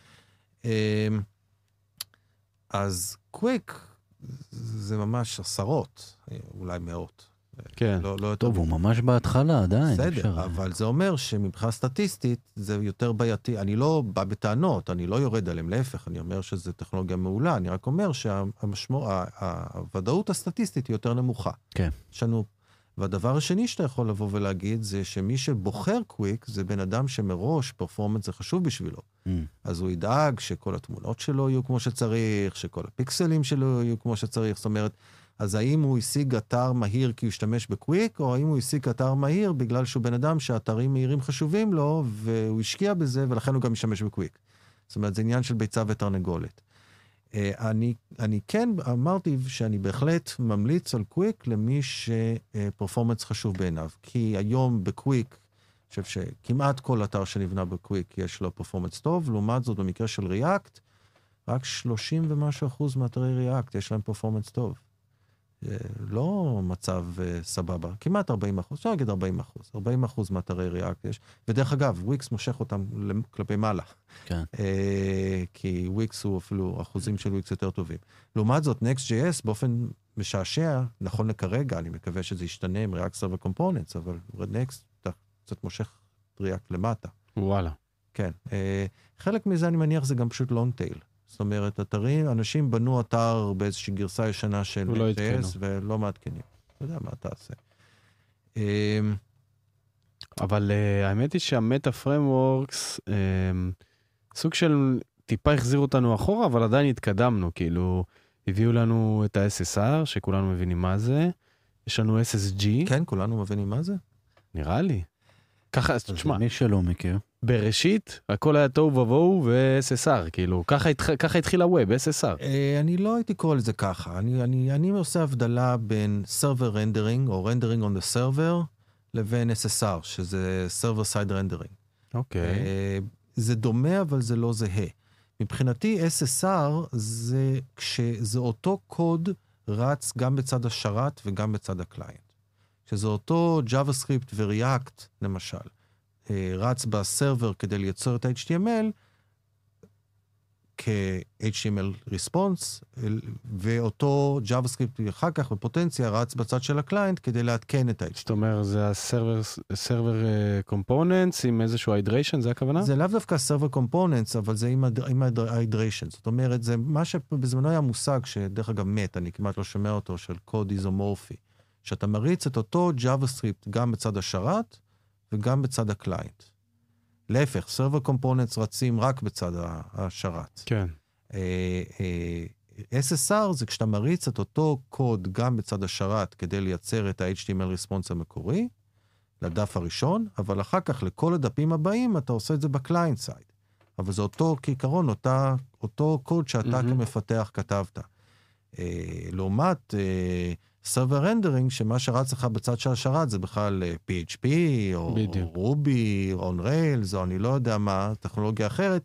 אז קוויק זה ממש עשרות, אולי מאות. כן. לא, לא טוב, הוא ממש בהתחלה עדיין. בסדר, אפשר... אבל זה אומר שמבחינה סטטיסטית זה יותר בעייתי. אני לא בא בטענות, אני לא יורד עליהם, להפך, אני אומר שזו טכנולוגיה מעולה, אני רק אומר שהוודאות הסטטיסטית היא יותר נמוכה. כן. יש לנו... והדבר השני שאתה יכול לבוא ולהגיד זה שמי שבוחר קוויק זה בן אדם שמראש פרפורמנס זה חשוב בשבילו. Mm. אז הוא ידאג שכל התמונות שלו יהיו כמו שצריך, שכל הפיקסלים שלו יהיו כמו שצריך. זאת אומרת, אז האם הוא השיג אתר מהיר כי הוא השתמש בקוויק, או האם הוא השיג אתר מהיר בגלל שהוא בן אדם שאתרים מהירים חשובים לו, והוא השקיע בזה, ולכן הוא גם משתמש בקוויק. זאת אומרת, זה עניין של ביצה ותרנגולת. אה, אני, אני כן אמרתי שאני בהחלט ממליץ על קוויק למי ש-performance חשוב בעיניו. כי היום בקוויק, אני חושב שכמעט כל אתר שנבנה בקוויק יש לו performance טוב, לעומת זאת במקרה של React, רק 30 ומשהו אחוז מאתרי React יש להם performance טוב. לא מצב uh, סבבה, כמעט 40 אחוז, אפשר להגיד 40 אחוז, 40 אחוז מאתרי React יש, ודרך אגב, וויקס מושך אותם כלפי מעלה. כן. Uh, כי וויקס הוא אפילו, אחוזים של וויקס יותר טובים. לעומת זאת, Next.js באופן משעשע, נכון לכרגע, אני מקווה שזה ישתנה עם React Server Components, אבל Next קצת מושך React למטה. וואלה. כן. חלק מזה, אני מניח, זה גם פשוט long tail. זאת אומרת, אתרים, אנשים בנו אתר באיזושהי גרסה ישנה של Next.js ולא מעדכנים. אתה יודע מה תעשה. אמ, אבל uh, האמת היא שה meta frameworks, um, סוג של טיפה החזירו אותנו אחורה, אבל עדיין התקדמנו, כאילו, הביאו לנו את ה-SSR, שכולנו מבינים מה זה, יש לנו SSG. כן, כולנו מבינים מה זה? נראה לי. ככה, תשמע. מי שלא מכיר. בראשית, הכל היה תוהו ובוהו ו-SSR, כאילו, ככה, התח... ככה התחיל הווב, SSR. אה, אני לא הייתי קורא לזה ככה. אני, אני, אני עושה הבדלה בין Server Rendering, או Rendering on the Server, לבין SSR, שזה Server Side Rendering. אוקיי. Okay. אה, זה דומה, אבל זה לא זהה. מבחינתי, SSR זה כשזה אותו קוד רץ גם בצד השרת וגם בצד ה client. שזה אותו JavaScript ו-React, למשל. אה, רץ ב server כדי לייצר את ה-HTML כ-HTML response, ואותו JavaScript אחר כך בפוטנציה רץ בצד של ה client כדי לעדכן את ה-HTML. זאת אומרת, זה ה server components עם איזשהו hydration, זה הכוונה? זה לאו דווקא server components, אבל זה עם ה-hydration. זאת אומרת, זה מה שבזמנו היה מושג, שדרך אגב מת, אני כמעט לא שומע אותו, של קוד איזומורפי. שאתה מריץ את אותו JavaScript גם בצד השרת, וגם בצד ה client. להפך, Server Components רצים רק בצד השרת. כן. Uh, uh, SSR זה כשאתה מריץ את אותו קוד גם בצד השרת כדי לייצר את ה-HTML response המקורי, לדף הראשון, אבל אחר כך לכל הדפים הבאים אתה עושה את זה ב client side. אבל זה אותו, כעיקרון, אותה, אותו קוד שאתה mm-hmm. כמפתח כתבת. Uh, לעומת uh, server rendering, שמה שרץ לך בצד של השרת זה בכלל אה, PHP, או, בדיוק. Ruby, או on Rails, או אני לא יודע מה, טכנולוגיה אחרת,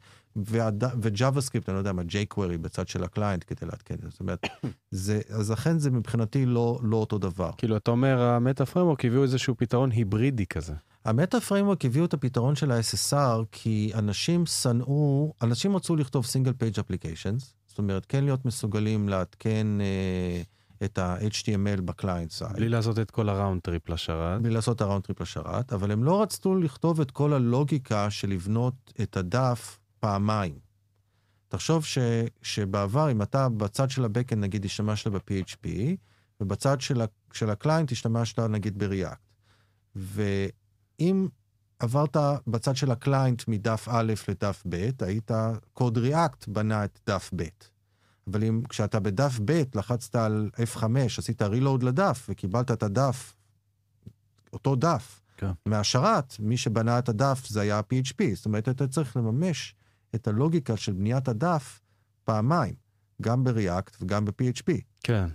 ו JavaScript, אני לא יודע מה, jQuery בצד של ה client כדי לעדכן. זאת אומרת, זה, אז לכן זה מבחינתי לא, לא אותו דבר. כאילו, אתה אומר, ה meta framework הביאו איזשהו פתרון היברידי כזה. ה meta framework הביאו את הפתרון של ה-SSR כי אנשים שנאו, אנשים רצו לכתוב single page applications, זאת אומרת, כן להיות מסוגלים לעדכן אה, את ה-HTML ב client side. בלי לעשות את כל ה round trip לשרת. בלי לעשות round trip לשרת, אבל הם לא רצו לכתוב את כל הלוגיקה של לבנות את הדף פעמיים. תחשוב ש, שבעבר, אם אתה בצד של ה-Backend, נגיד, השתמשת ב-PHP, ובצד של, ה, של ה client השתמשת, נגיד, ב-React. ואם עברת בצד של ה client מדף א' לדף ב', היית, קוד React בנה את דף ב'. אבל אם כשאתה בדף ב', לחצת על F5, עשית reload לדף וקיבלת את הדף, אותו דף, כן. מהשרת, מי שבנה את הדף זה היה ה-PHP. זאת אומרת, אתה צריך לממש את הלוגיקה של בניית הדף פעמיים, גם ב-React וגם ב-PHP. כן,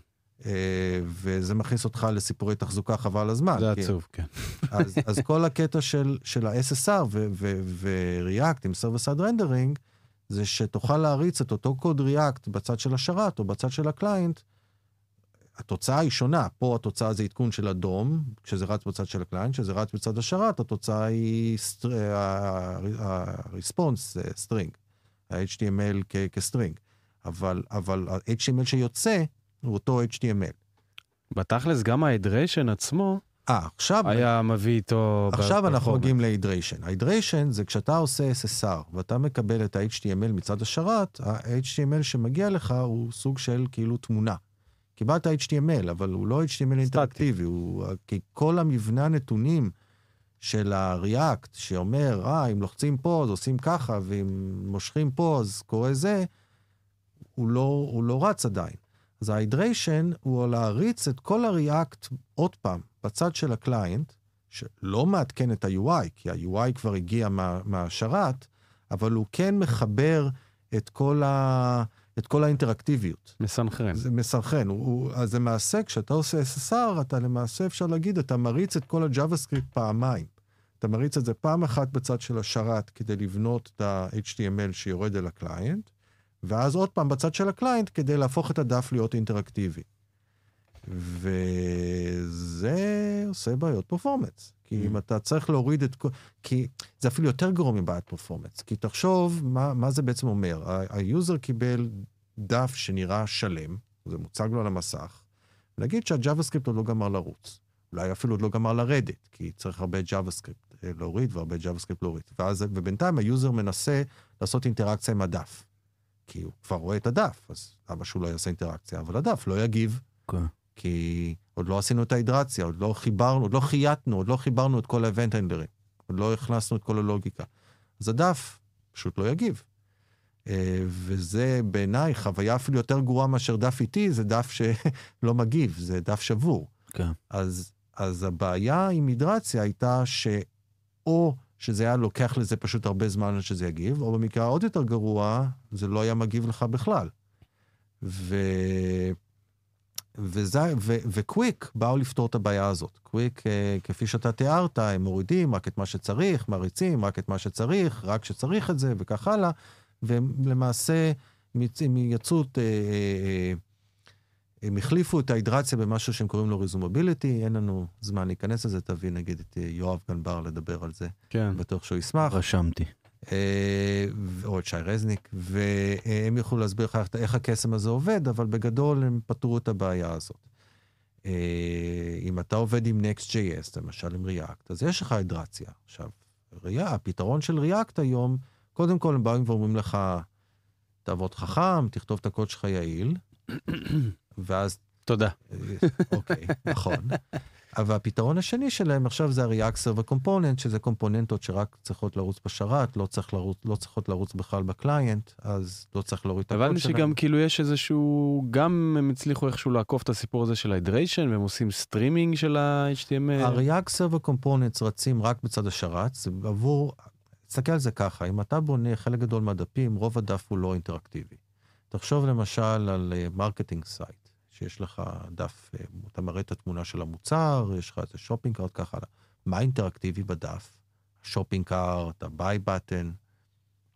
אה, וזה מכניס אותך לסיפורי תחזוקה חבל הזמן. זה עצוב, כן. אז, אז כל הקטע של, של ה-SSR ו-React עם Server Side Rendering, זה שתוכל להריץ את אותו קוד React בצד של השרת או בצד של ה client. התוצאה היא שונה, פה התוצאה זה עדכון של ה-DOM, כשזה רץ בצד של ה client, כשזה רץ בצד השרת, התוצאה היא ה-response string, ה-HTML כ string. אבל, אבל ה-HTML שיוצא הוא אותו HTML. בתכלס, גם ה hydration עצמו אה, עכשיו... היה מביא איתו... עכשיו אנחנו. מגיעים ל hydration. ההידריישן זה כשאתה עושה SSR ואתה מקבל את ה-HTML מצד השרת, ה-HTML שמגיע לך הוא סוג של כאילו תמונה. קיבלת HTML, אבל הוא לא HTML אינטראקטיבי, הוא... כי כל המבנה הנתונים של ה-React, שאומר, אה, אם לוחצים פה אז עושים ככה, ואם מושכים פה אז קורה זה, הוא לא, הוא לא רץ עדיין. אז ההידריישן הוא להריץ את כל ה-React עוד פעם בצד של הקליינט, שלא מעדכן את ה-UI, כי ה-UI כבר הגיע מה, מהשרת, אבל הוא כן מחבר את כל, ה, את כל האינטראקטיביות. מסנכרן. זה מסנכרן. הוא, הוא, אז למעשה, כשאתה עושה SSR, אתה למעשה, אפשר להגיד, אתה מריץ את כל ה-JavaScript פעמיים. אתה מריץ את זה פעם אחת בצד של השרת כדי לבנות את ה-HTML שיורד אל ה client, ואז עוד פעם בצד של ה client כדי להפוך את הדף להיות אינטראקטיבי. וזה עושה בעיות performance. כי אם אתה צריך להוריד את כל... כי זה אפילו יותר גרוע מבעיית performance. כי תחשוב מה, מה זה בעצם אומר. ה user קיבל דף שנראה שלם, זה מוצג לו על המסך, נגיד שה JavaScript עוד לא גמר לרוץ. אולי אפילו עוד לא גמר לרדת, כי צריך הרבה JavaScript אה, להוריד והרבה JavaScript להוריד. ואז, ובינתיים ה user מנסה לעשות אינטראקציה עם הדף. כי הוא כבר רואה את הדף, אז למה שהוא לא יעשה אינטראקציה? אבל הדף לא יגיב. כן. כי עוד לא עשינו את ההידרציה, עוד לא חיברנו, עוד לא חייתנו, עוד לא חיברנו את כל האבנט הנדרים, עוד לא הכנסנו את כל הלוגיקה. אז הדף פשוט לא יגיב. אה, וזה בעיניי חוויה אפילו יותר גרועה מאשר דף איטי, זה דף שלא מגיב, זה דף שבור. כן. אז, אז הבעיה עם הידרציה הייתה שאו שזה היה לוקח לזה פשוט הרבה זמן עד שזה יגיב, או במקרה העוד יותר גרוע, זה לא היה מגיב לך בכלל. ו... וזה, ו, וקוויק באו לפתור את הבעיה הזאת. קוויק, אה, כפי שאתה תיארת, הם מורידים רק את מה שצריך, מריצים רק את מה שצריך, רק שצריך את זה, וכך הלאה, והם למעשה יצאו, את, אה, אה, הם החליפו את ההידרציה במשהו שהם קוראים לו ריזומביליטי, אין לנו זמן להיכנס לזה, תביא נגיד את אה, יואב גנבר לדבר על זה, כן. בטוח שהוא ישמח. רשמתי. אה, או את שי רזניק, והם יוכלו להסביר לך איך- הקסם הזה עובד, אבל בגדול הם פתרו את הבעיה הזאת. אה, אם אתה עובד עם Next.js, למשל עם React, אז יש לך הידרציה. עכשיו, React, הפתרון של React היום, קודם כל הם באים ואומרים לך, תעבוד חכם, תכתוב את הקוד שלך יעיל, ואז תודה. אוקיי, נכון. אבל הפתרון השני שלהם עכשיו זה Server Component, שזה קומפוננטות שרק צריכות לרוץ בשרת, לא, צריך לרוץ, לא צריכות לרוץ בכלל בקליינט, אז לא צריך להוריד את הקוד הבנתי שלהם. שגם כאילו יש איזשהו, גם הם הצליחו איכשהו לעקוף את הסיפור הזה של ה hydration, והם עושים סטרימינג של ה-HTML. Server Components רצים רק בצד השרת, זה עבור, תסתכל על זה ככה, אם אתה בונה חלק גדול מהדפים, רוב הדף הוא לא אינטראקטיבי. תחשוב למשל על marketing site, שיש לך דף, אה, אתה מראה את התמונה של המוצר, יש לך איזה shopping cart, ככה הלאה. מה אינטראקטיבי בדף? shopping cart, ה-buy button.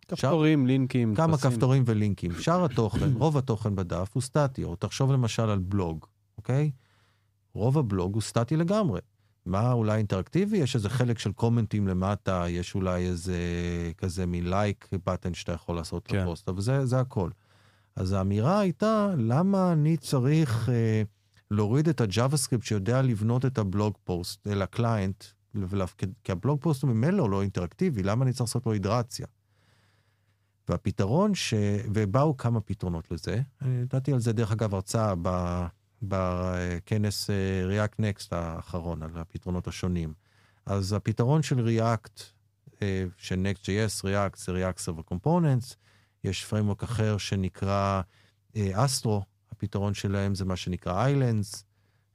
כפתורים, לינקים, כמה טפסים. כפתורים ולינקים. שאר התוכן, רוב התוכן בדף הוא סטטי, או תחשוב למשל על בלוג, אוקיי? רוב הבלוג הוא סטטי לגמרי. מה אולי אינטראקטיבי? יש איזה חלק של comment-ים למטה, יש אולי איזה כזה מ like button שאתה יכול לעשות כן. לפוסט, אבל זה, זה הכל. אז האמירה הייתה, למה אני צריך אה, להוריד את ה JavaScript שיודע לבנות את ה blog post אל ה client, ולהפ- כי ה blog post הוא ממילא לא אינטראקטיבי, למה אני צריך לעשות לו הידרציה? והפתרון ש... ובאו כמה פתרונות לזה. אני נתתי על זה, דרך אגב, הרצאה. בכנס אה, React Next האחרון, על הפתרונות השונים. אז הפתרון של React, אה, של Next.js, React זה React Server Components, יש framework אחר שנקרא אה, Astro, הפתרון שלהם זה מה שנקרא Islands.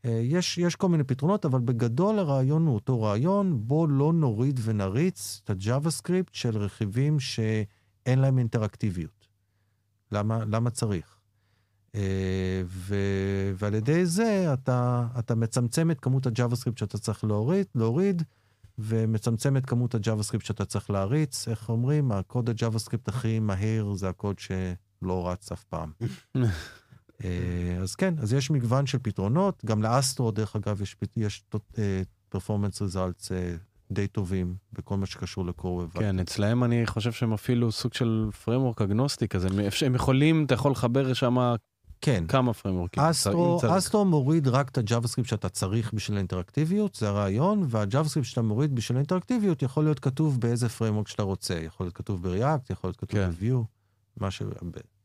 אה, יש, יש כל מיני פתרונות, אבל בגדול הרעיון הוא אותו רעיון, בוא לא נוריד ונריץ את ה-JavaScript של רכיבים שאין להם אינטראקטיביות. למה, למה צריך? אה, ו, ועל ידי זה אתה, אתה מצמצם את כמות ה-JavaScript שאתה צריך להוריד, להוריד ומצמצם את כמות ה-JavaScript שאתה צריך להריץ. איך אומרים? הקוד ה-JavaScript הכי מהיר זה הקוד שלא רץ אף פעם. אה, אז כן, אז יש מגוון של פתרונות. גם ל Astro, דרך אגב, יש, יש performance results אה, די טובים בכל מה שקשור ל core. כן, אצלהם אני חושב שהם אפילו סוג של framework אגנוסטי כזה, הם יכולים, אתה יכול לחבר שם כן. כמה frameworkים. Astro. Astro מוריד רק את ה JavaScript שאתה צריך בשביל האינטראקטיביות, זה הרעיון, וה JavaScript שאתה מוריד בשביל האינטראקטיביות יכול להיות כתוב באיזה framework שאתה רוצה. יכול להיות כתוב ב-React, יכול להיות כתוב כן. ב-Vue, מה ש...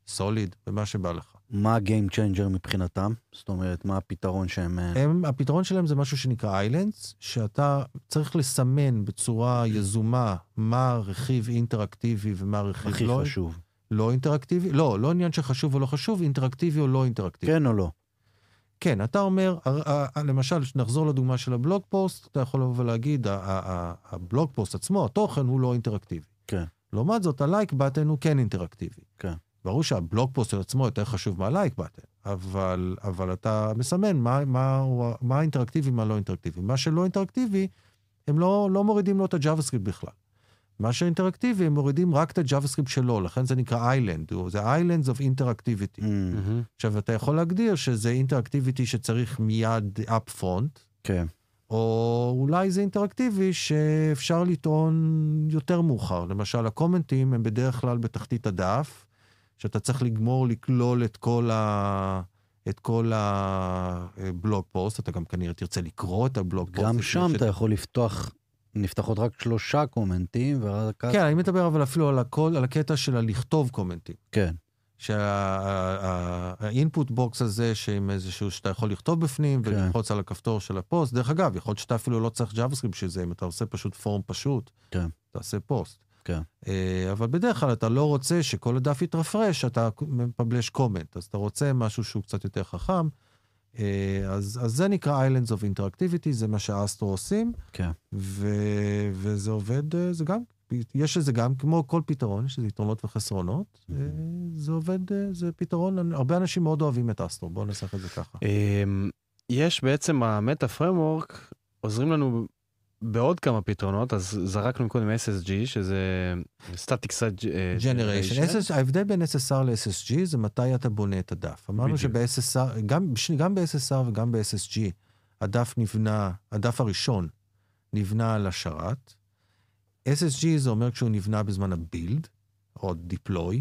בסוליד, ומה שבא לך. מה ה-game changer מבחינתם? זאת אומרת, מה הפתרון שהם... אה, הם, הפתרון שלהם זה משהו שנקרא איילנדס, שאתה צריך לסמן בצורה יזומה מה הרכיב אינטראקטיבי ומה הרכיב הכי לא, חשוב? לא אינטראקטיבי. לא, לא עניין שחשוב או לא חשוב, אינטראקטיבי או לא אינטראקטיבי. כן או לא? כן, אתה אומר, למשל, נחזור לדוגמה של הבלוג פוסט, אתה יכול לבוא ולהגיד, הבלוג פוסט עצמו, התוכן הוא לא אינטראקטיבי. כן. לעומת זאת, ה like button הוא כן אינטראקטיבי. כן. ברור שהבלוג פוסט עצמו יותר חשוב מה like button, אבל, אבל אתה מסמן מה, מה, מה אינטראקטיבי, מה לא אינטראקטיבי. מה שלא אינטראקטיבי, הם לא, לא מורידים לו את ה JavaScript בכלל. מה שאינטראקטיבי, הם מורידים רק את ה JavaScript שלו, לכן זה נקרא island, זה Islands of Interactivity. Mm, מהמם. עכשיו, אתה יכול להגדיר שזה interactivity שצריך מיד up front, כן. או אולי זה אינטראקטיבי שאפשר לטעון יותר מאוחר. למשל, ה commentים הם בדרך כלל בתחתית הדף, שאתה צריך לגמור לגלול את כל, ה... את כל הבלוג פוסט, אתה גם כנראה תרצה לקרוא את הבלוג פוסט. גם שם שאתה- אתה יכול לפתוח, נפתחות רק שלושה commentים, ורק... כן, אני מדבר אבל אפילו על, הכל, על הקטע של הלכתוב commentים. כן. שה input box הזה, שעם איזשהו, שאתה יכול לכתוב בפנים כן. וללחוץ על הכפתור של הפוסט, דרך אגב, יכול להיות שאתה אפילו לא צריך JavaScript בשביל זה, אם אתה עושה פשוט form פשוט, כן. תעשה פוסט. כן. אה, אבל בדרך כלל אתה לא רוצה שכל הדף יתרפרש, אתה מפבלש קומנט, אז אתה רוצה משהו שהוא קצת יותר חכם. אה, אז, אז זה נקרא Islands of Interactivity, זה מה שאסטרו עושים, כן. ו, וזה עובד, אה, זה גם, יש לזה גם, כמו כל פתרון, יש לזה יתרונות וחסרונות, אה, זה עובד, זה פתרון, הרבה אנשים מאוד אוהבים את אסטרו, בואו ננסח את זה ככה. אמ, יש בעצם המטה פרמורק עוזרים לנו בעוד כמה פתרונות, אז זרקנו קודם SSG, שזה Static Site אה, Generation. ההבדל בין SSR ל-SSG זה מתי אתה בונה את הדף. אמרנו. שב-SSR, גם, גם ב-SSR וגם ב-SSG, הדף נבנה, הדף הראשון נבנה על השרת. SSG זה אומר כשהוא נבנה בזמן הבילד, או deploy,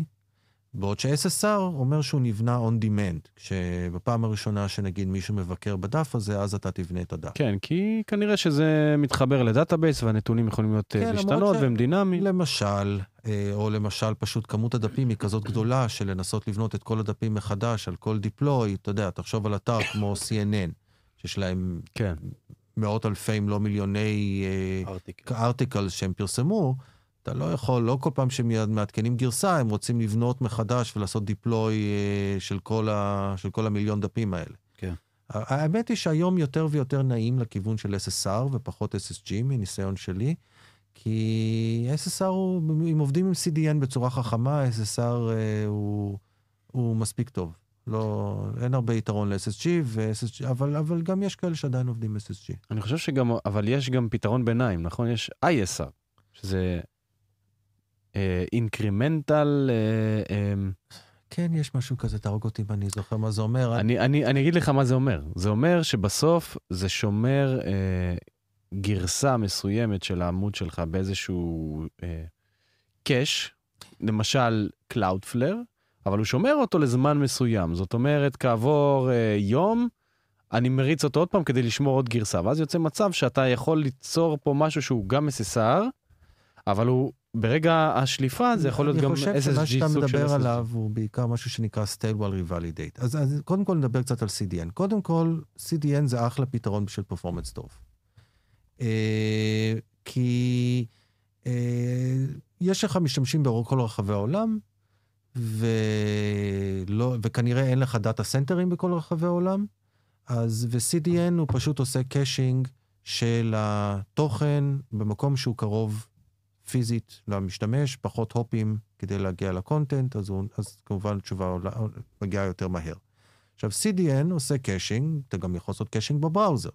בעוד ש-SSR אומר שהוא נבנה on demand, כשבפעם הראשונה שנגיד מישהו מבקר בדף הזה, אז אתה תבנה את הדף. כן, כי כנראה שזה מתחבר ל database והנתונים יכולים להיות אה, כן, להשתנות ש- והם דינמיים. למשל, אה, או למשל פשוט כמות הדפים היא כזאת גדולה של לנסות לבנות את כל הדפים מחדש על כל deploy, אתה יודע, תחשוב על אתר כמו CNN, שיש להם כן, מאות אלפי אם לא מיליוני article. articles שהם פרסמו, אתה לא יכול, לא כל פעם שהם מעדכנים גרסה, הם רוצים לבנות מחדש ולעשות deploy של כל, ה, של כל המיליון דפים האלה. כן. האמת היא שהיום יותר ויותר נעים לכיוון של SSR ופחות SSG מניסיון שלי, כי SSR הוא, אם עובדים עם CDN בצורה חכמה, SSR אה, הוא, הוא מספיק טוב. לא, אין הרבה יתרון ל-SSG, ו-SSG, אבל, אבל גם יש כאלה שעדיין עובדים SSG. אני חושב שגם, אבל יש גם פתרון ביניים, נכון? יש ISR, שזה אינקרימנטל... Uh, uh, כן, יש משהו כזה, תהרוג אותי אם אני זוכר מה זה אומר. אני, אני, אני אגיד לך מה זה אומר. זה אומר שבסוף זה שומר אה, גרסה מסוימת של העמוד שלך באיזשהו אה, קאש, למשל Cloudflare, אבל הוא שומר אותו לזמן מסוים. זאת אומרת, כעבור אה, יום, אני מריץ אותו עוד פעם כדי לשמור עוד גרסה, ואז יוצא מצב שאתה יכול ליצור פה משהו שהוא גם SSR, אבל הוא ברגע השליפה זה יכול להיות גם SSG סוג של SSG. אני חושב שמה שאתה מדבר עליו הוא בעיקר משהו שנקרא stale while revalidate. אז, אז קודם כל נדבר קצת על CDN. קודם כל, CDN זה אחלה פתרון בשביל performance טוב. אה, כי אה, יש לך משתמשים בכל רחבי העולם, ולא, וכנראה אין לך data centerים בכל רחבי העולם, אז ו-CDN הוא פשוט עושה caching של התוכן במקום שהוא קרוב פיזית למשתמש, פחות hopים כדי להגיע ל content, אז, הוא, אז כמובן התשובה מגיעה יותר מהר. עכשיו, CDN עושה caching, אתה גם יכול לעשות caching ב browser.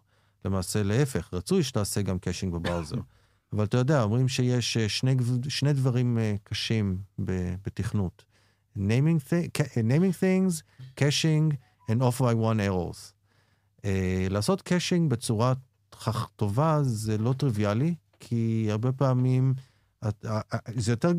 למעשה, להפך, רצוי שתעשה גם caching ב browser. אבל אתה יודע, אומרים שיש אה, שני, שני דברים אה, קשים בתכנות. naming, th- naming things, caching and off by one errors. Uh, לעשות caching בצורה טובה זה לא טריוויאלי, כי הרבה פעמים זה יותר,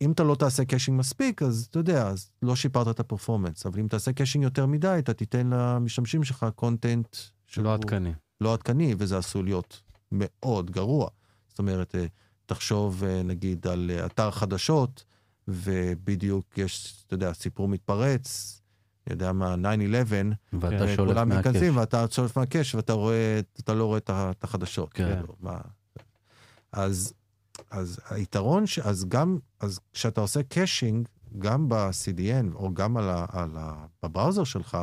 אם אתה לא תעשה caching מספיק, אז אתה יודע, אז לא שיפרת את ה performance. אבל אם תעשה caching יותר מדי, אתה תיתן למשתמשים שלך content... לא עדכני. לא עדכני, וזה עשוי להיות מאוד גרוע. זאת אומרת, אה, תחשוב אה, נגיד על אה, אתר חדשות, ובדיוק יש, אתה יודע, סיפור מתפרץ, אני יודע מה, 9-11, ואתה שולף מה cache. ואתה שולף מה cache, ואתה רואה, אתה לא רואה את החדשות. כן. כאילו, מה... אז אז היתרון, ש... אז גם, אז כשאתה עושה caching, גם ב-CDN או גם על ה... על ה... ב browser שלך,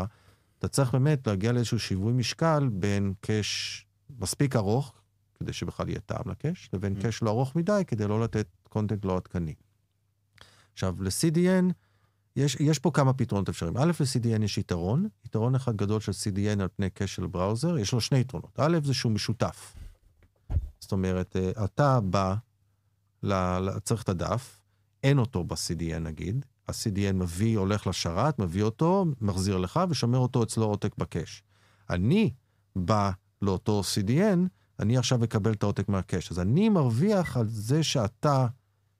אתה צריך באמת להגיע לאיזשהו שיווי משקל בין cache מספיק ארוך, כדי שבכלל יהיה טעם ל cache, לבין mm. cache לא ארוך מדי, כדי לא לתת content לא עדכני. עכשיו, ל-CDN, יש, יש פה כמה פתרונות אפשריים. א', ל-CDN יש יתרון, יתרון אחד גדול של CDN על פני קאש של בראוזר, יש לו שני יתרונות. א', זה שהוא משותף. זאת אומרת, אה, אתה בא צריך את הדף, אין אותו ב-CDN נגיד, ה-CDN מביא, הולך לשרת, מביא אותו, מחזיר לך ושומר אותו אצלו עותק בקש. אני בא לאותו CDN, אני עכשיו אקבל את העותק מהקש. אז אני מרוויח על זה שאתה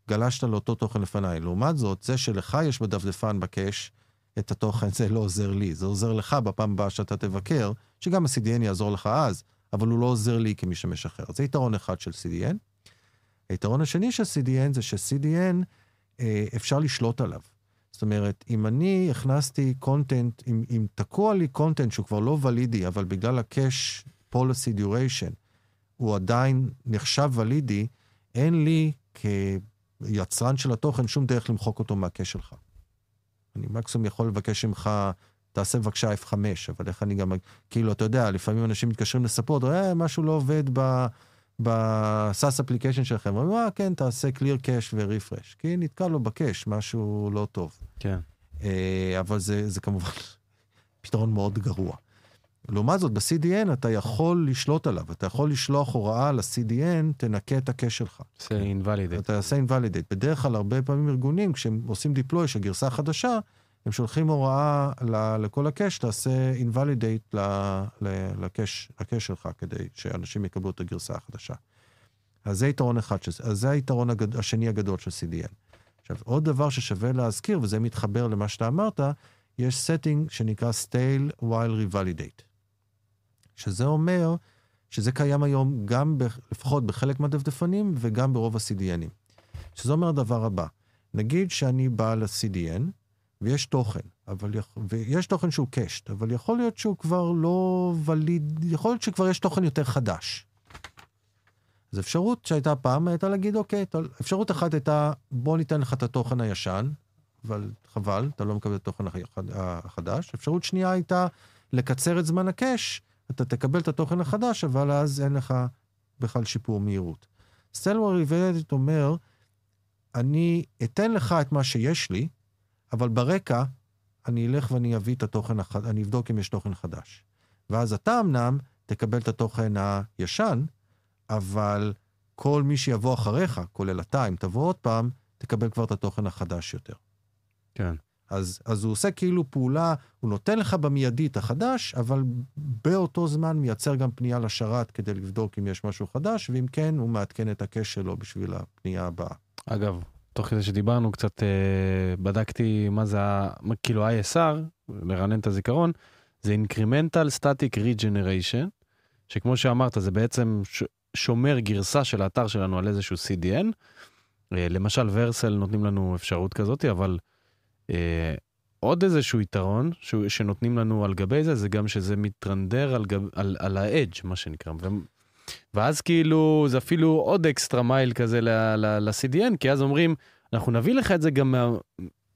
גלשת לאותו תוכן לפניי. לעומת זאת, זה שלך יש בדפדפן בקש את התוכן, זה לא עוזר לי. זה עוזר לך בפעם הבאה שאתה תבקר, שגם ה-CDN יעזור לך אז, אבל הוא לא עוזר לי כמשתמש אחר. זה יתרון אחד של CDN. היתרון השני של CDN זה ש-CDN אה, אפשר לשלוט עליו. זאת אומרת, אם אני הכנסתי קונטנט, אם, אם תקוע לי קונטנט שהוא כבר לא ולידי, אבל בגלל ה-cache policy duration הוא עדיין נחשב ולידי, אין לי כיצרן של התוכן שום דרך למחוק אותו מהקש שלך. אני מקסימום יכול לבקש ממך, תעשה בבקשה F5, אבל איך אני גם, כאילו, אתה יודע, לפעמים אנשים מתקשרים לספורט, אה, משהו לא עובד ב... בסאס אפליקיישן שלכם, אומרים, אה, כן, תעשה clear cache ו-refresh, כי נתקע לו בקש, משהו לא טוב. כן. אה, אבל זה, זה כמובן פתרון מאוד גרוע. לעומת זאת, ב-CDN אתה יכול לשלוט עליו, אתה יכול לשלוח הוראה ל-CDN, תנקה את הקש שלך. זה invalidate. אתה עושה invalidate. בדרך כלל, הרבה פעמים ארגונים, כשהם עושים deploy של גרסה חדשה, הם שולחים הוראה לכל הקש, תעשה invalidate לקש, לקש שלך, כדי שאנשים יקבלו את הגרסה החדשה. אז זה יתרון אחד, אז זה היתרון הגד, השני הגדול של CDN. עכשיו, עוד דבר ששווה להזכיר, וזה מתחבר למה שאתה אמרת, יש setting שנקרא stale while revalidate. שזה אומר שזה קיים היום גם, ב, לפחות בחלק מהדפדפנים וגם ברוב ה-CDNים. שזה אומר הדבר הבא, נגיד שאני בא ל-CDN, ויש תוכן, אבל ויש תוכן שהוא קשט, אבל יכול להיות שהוא כבר לא וליד, יכול להיות שכבר יש תוכן יותר חדש. אז אפשרות שהייתה פעם הייתה להגיד, אוקיי, אפשרות אחת הייתה, בוא ניתן לך את התוכן הישן, אבל חבל, אתה לא מקבל את התוכן החדש. אפשרות שנייה הייתה לקצר את זמן הקש, אתה תקבל את התוכן החדש, אבל אז אין לך בכלל שיפור מהירות. סטלוור ריבלדט אומר, אני אתן לך את מה שיש לי, אבל ברקע אני אלך ואני אביא את התוכן, הח... אני אבדוק אם יש תוכן חדש. ואז אתה אמנם תקבל את התוכן הישן, אבל כל מי שיבוא אחריך, כולל אתה, אם תבוא עוד פעם, תקבל כבר את התוכן החדש יותר. כן. אז, אז הוא עושה כאילו פעולה, הוא נותן לך במיידי את החדש, אבל באותו זמן מייצר גם פנייה לשרת כדי לבדוק אם יש משהו חדש, ואם כן, הוא מעדכן את הקש שלו בשביל הפנייה הבאה. אגב, תוך כדי שדיברנו קצת, אה, בדקתי מה זה, כאילו ISR, לרענן את הזיכרון, זה Incremental Static Regeneration, שכמו שאמרת, זה בעצם ש- שומר גרסה של האתר שלנו על איזשהו CDN. אה, למשל, ורסל נותנים לנו אפשרות כזאת, אבל אה, עוד איזשהו יתרון שהוא, שנותנים לנו על גבי זה, זה גם שזה מתרנדר על, גב, על, על ה-edge, מה שנקרא. ואז כאילו זה אפילו עוד אקסטרה מייל כזה ל-CDN, כי אז אומרים, אנחנו נביא לך את זה גם, מה...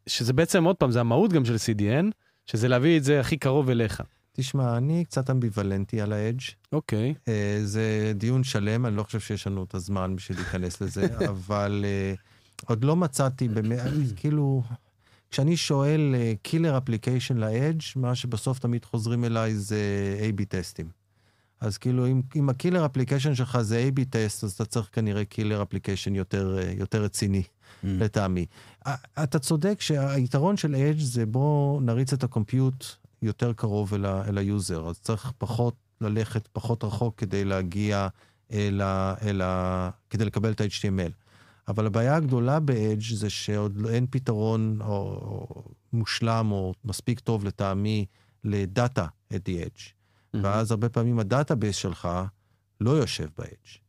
שזה בעצם, עוד פעם, זה המהות גם של CDN, שזה להביא את זה הכי קרוב אליך. תשמע, אני קצת אמביוולנטי על ה edge. אוקיי. אה, זה דיון שלם, אני לא חושב שיש לנו את הזמן בשביל להיכנס לזה, אבל אה, עוד לא מצאתי באמת, כאילו, כשאני שואל killer application ל edge, מה שבסוף תמיד חוזרים אליי זה A-B testים. אז כאילו, אם, אם ה killer application שלך זה A-B test, אז אתה צריך כנראה killer application יותר, אה, יותר רציני, Mm. לטעמי. אתה צודק שהיתרון של edge זה בוא נריץ את ה compute יותר קרוב אל, ה, אל ה user, אז צריך פחות ללכת פחות רחוק כדי להגיע אל ה, אל ה, כדי לקבל את ה-HTML. אבל הבעיה הגדולה ב-Edge זה שעוד לא- אין פתרון או, או מושלם או מספיק טוב לטעמי ל data at the edge. ואז הרבה פעמים ה database שלך לא יושב ב-Edge.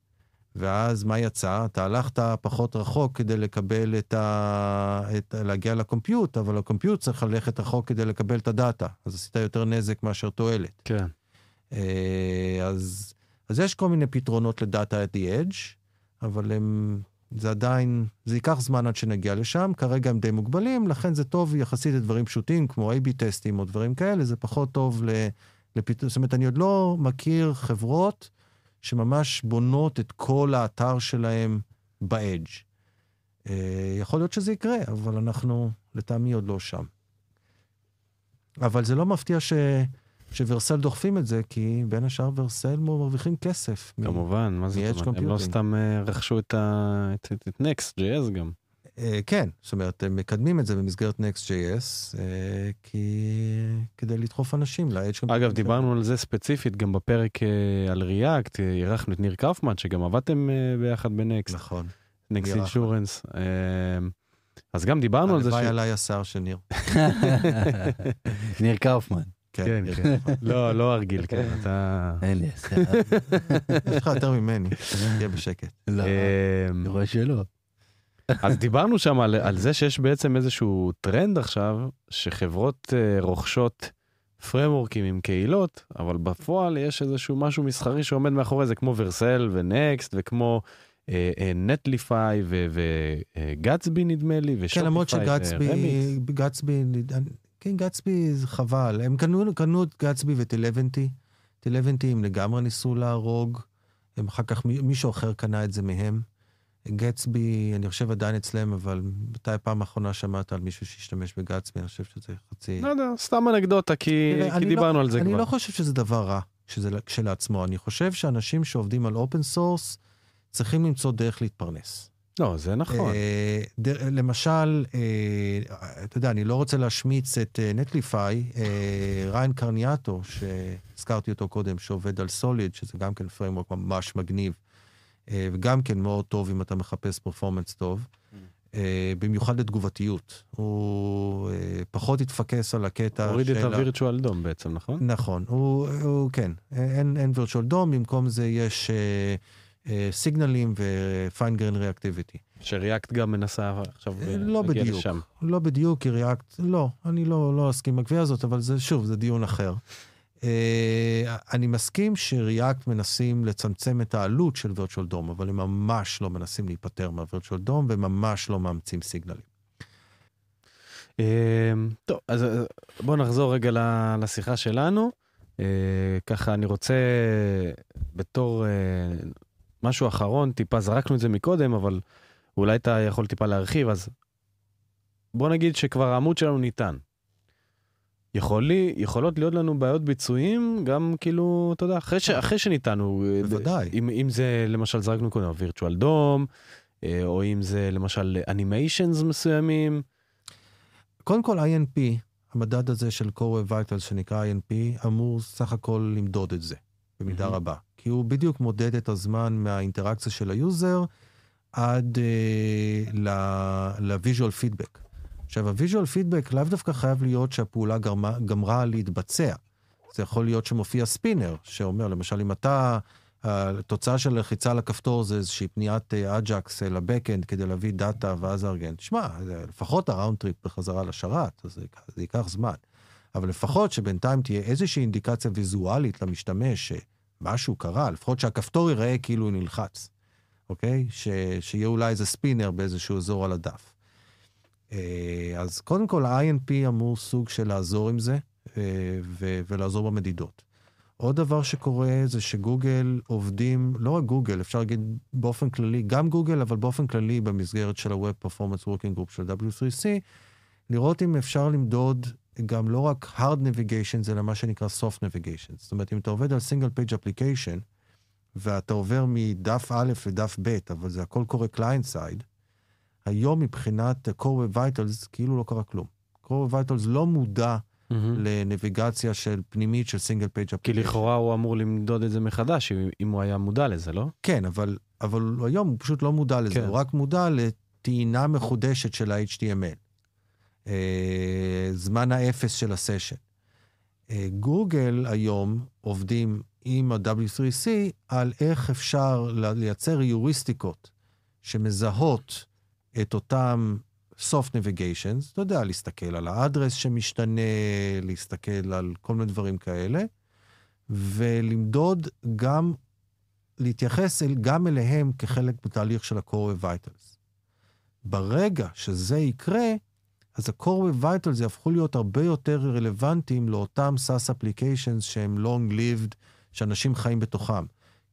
ואז מה יצא? אתה הלכת פחות רחוק כדי לקבל את ה... את... להגיע ל compute, אבל ה compute צריך ללכת רחוק כדי לקבל את ה data. אז עשית יותר נזק מאשר תועלת. כן. אה, אז, אז יש כל מיני פתרונות לדאטה at the edge, אבל הם, זה עדיין, זה ייקח זמן עד שנגיע לשם, כרגע הם די מוגבלים, לכן זה טוב יחסית לדברים פשוטים, כמו A-B טסטים או דברים כאלה, זה פחות טוב ל... לפת... זאת אומרת, אני עוד לא מכיר חברות שממש בונות את כל האתר שלהם ב-edge. אה, יכול להיות שזה יקרה, אבל אנחנו לטעמי עוד לא שם. אבל זה לא מפתיע ש... שוורסל דוחפים את זה, כי בין השאר ורסל מרוויחים כסף. מ- כמובן, מה זה מ-Edge זאת אומרת? הם לא. סתם אה, רכשו את ה- את- את- את Next.js גם. אה, כן, זאת אומרת, הם מקדמים את זה במסגרת Next.js, אה, כי... כדי לדחוף אנשים ל-Edge Computing. אגב, דיברנו על זה ספציפית גם בפרק אה, על React, אירחנו את ניר קאופמן, שגם עבדתם ביחד בנקסט, נכון. נקסט. אינשורנס. אז גם דיברנו על זה ש... הלוואי עליי השר של ניר. ניר קאופמן. כן, ניר. כן. לא, לא הרגיל, כן, אתה... אין לי, יש לך יותר ממני, תהיה בשקט. לא, אני רואה שלא. אז דיברנו שם על, על זה שיש בעצם איזשהו טרנד עכשיו, שחברות אה, רוכשות פרמורקים עם קהילות, אבל בפועל יש איזשהו משהו מסחרי שעומד מאחורי זה, כמו ורסל ונקסט, וכמו נטליפיי וגצבי נדמה לי, ושופיפיי כן, למרות. שגצבי, גצבי, כן, גצבי זה חבל. הם קנו, קנו את גצבי וטלבנטי. טלבנטי הם לגמרי ניסו להרוג. הם אחר כך, מי- מישהו אחר קנה את זה מהם. גצבי, אני חושב עדיין אצלם, אבל מתי הפעם האחרונה שמעת על מישהו שהשתמש בגצבי? אני חושב שזה חצי... לא יודע, סתם אנקדוטה, כי, תראה, כי אני דיברנו לא, על זה אני כבר. לא חושב שזה דבר רע שזה כשלעצמו. אני חושב שאנשים שעובדים על open source צריכים למצוא דרך להתפרנס. לא, זה נכון. אה, דר- למשל, אה, אתה יודע, אני לא רוצה להשמיץ את אה, Netlify, אה, ריין קרניאטו, שהזכרתי אותו קודם, שעובד על Solid, שזה גם כן framework ממש מגניב, וגם כן מאוד טוב אם אתה מחפש performance טוב, אה, במיוחד לתגובתיות. הוא אה, פחות התפקס על הקטע הוריד את של ה virtual דום בעצם, נכון? נכון, הוא, הוא כן, אין, אין virtual DOM, במקום זה יש אה, אה, סיגנלים ו-fine grain reactivity. שריאקט גם מנסה עכשיו אה, אה, לא להגיע בדיוק. לשם. לא בדיוק, כי React, לא, אני לא, לא אסכים עם הקביעה הזאת, אבל זה, שוב, זה דיון אחר. אה, אני מסכים שריאקט מנסים לצמצם את העלות של virtual DOM, אבל הם ממש לא מנסים להיפטר מה-virtual DOM, וממש לא מאמצים סיגנלים. אה, טוב, אז אה, בואו נחזור רגע לשיחה שלנו. אה, ככה אני רוצה בתור משהו אחרון, טיפה זרקנו את זה מקודם, אבל אולי אתה יכול טיפה להרחיב, אז בוא נגיד שכבר העמוד שלנו ניתן. יכול לי, יכולות להיות לנו בעיות ביצועים גם כאילו, אתה יודע, אחרי, ש, אחרי שניתנו. אה, בוודאי. אם, אם זה למשל זרקנו קודם וירטואל דום, או אם זה למשל animations מסוימים. קודם כל INP, המדד הזה של core vital שנקרא INP, אמור סך הכל למדוד את זה, במידה mm-hmm. רבה. כי הוא בדיוק מודד את הזמן מהאינטראקציה של ה user עד uh, ל visual feedback. עכשיו, ה-visual feedback לאו דווקא חייב להיות שהפעולה גרמה, גמרה להתבצע. זה יכול להיות שמופיע ספינר, שאומר, למשל, אם אתה, התוצאה של לחיצה על הכפתור זה איזושהי פניית Ajax אה, ל backend כדי להביא data ואז ארגן. תשמע, לפחות ה round trip בחזרה לשרת, אז זה, זה ייקח זמן. אבל לפחות שבינתיים תהיה איזושהי אינדיקציה ויזואלית למשתמש שמשהו קרה, לפחות שהכפתור ייראה כאילו נלחץ, אוקיי? ש, שיהיה אולי איזה ספינר באיזשהו אזור על הדף. אה, אז קודם כל, ה-INP אמור סוג של לעזור עם זה אה, ולעזור במדידות. עוד דבר שקורה זה שגוגל עובדים, לא רק גוגל, אפשר להגיד באופן כללי, גם גוגל, אבל באופן כללי במסגרת של ה-Web Performance Working Group של W3C, לראות אם אפשר למדוד גם לא רק hard navigation, אלא מה שנקרא soft navigation. זאת אומרת, אם אתה עובד על single page application, ואתה עובר מדף א' לדף ב', אבל זה הכל קורה client side, היום מבחינת core vitals כאילו לא קרה כלום. core vitals לא מודע mm-hmm. לנביגציה של פנימית של single page. כי לכאורה הוא אמור למדוד את זה מחדש, אם הוא היה מודע לזה, לא? כן, אבל, אבל היום הוא פשוט לא מודע לזה, כן. הוא רק מודע לטעינה מחודשת של ה-HTML. אה, זמן האפס של ה session. אה, גוגל היום עובדים עם ה-W3C על איך אפשר לייצר היוריסטיקות שמזהות את אותם soft navigations, אתה יודע, להסתכל על האדרס שמשתנה, להסתכל על כל מיני דברים כאלה, ולמדוד גם, להתייחס אל, גם אליהם כחלק בתהליך של ה-core vitals. ברגע שזה יקרה, אז ה-core vitals יהפכו להיות הרבה יותר רלוונטיים לאותם SaaS applications שהם long-lived, שאנשים חיים בתוכם.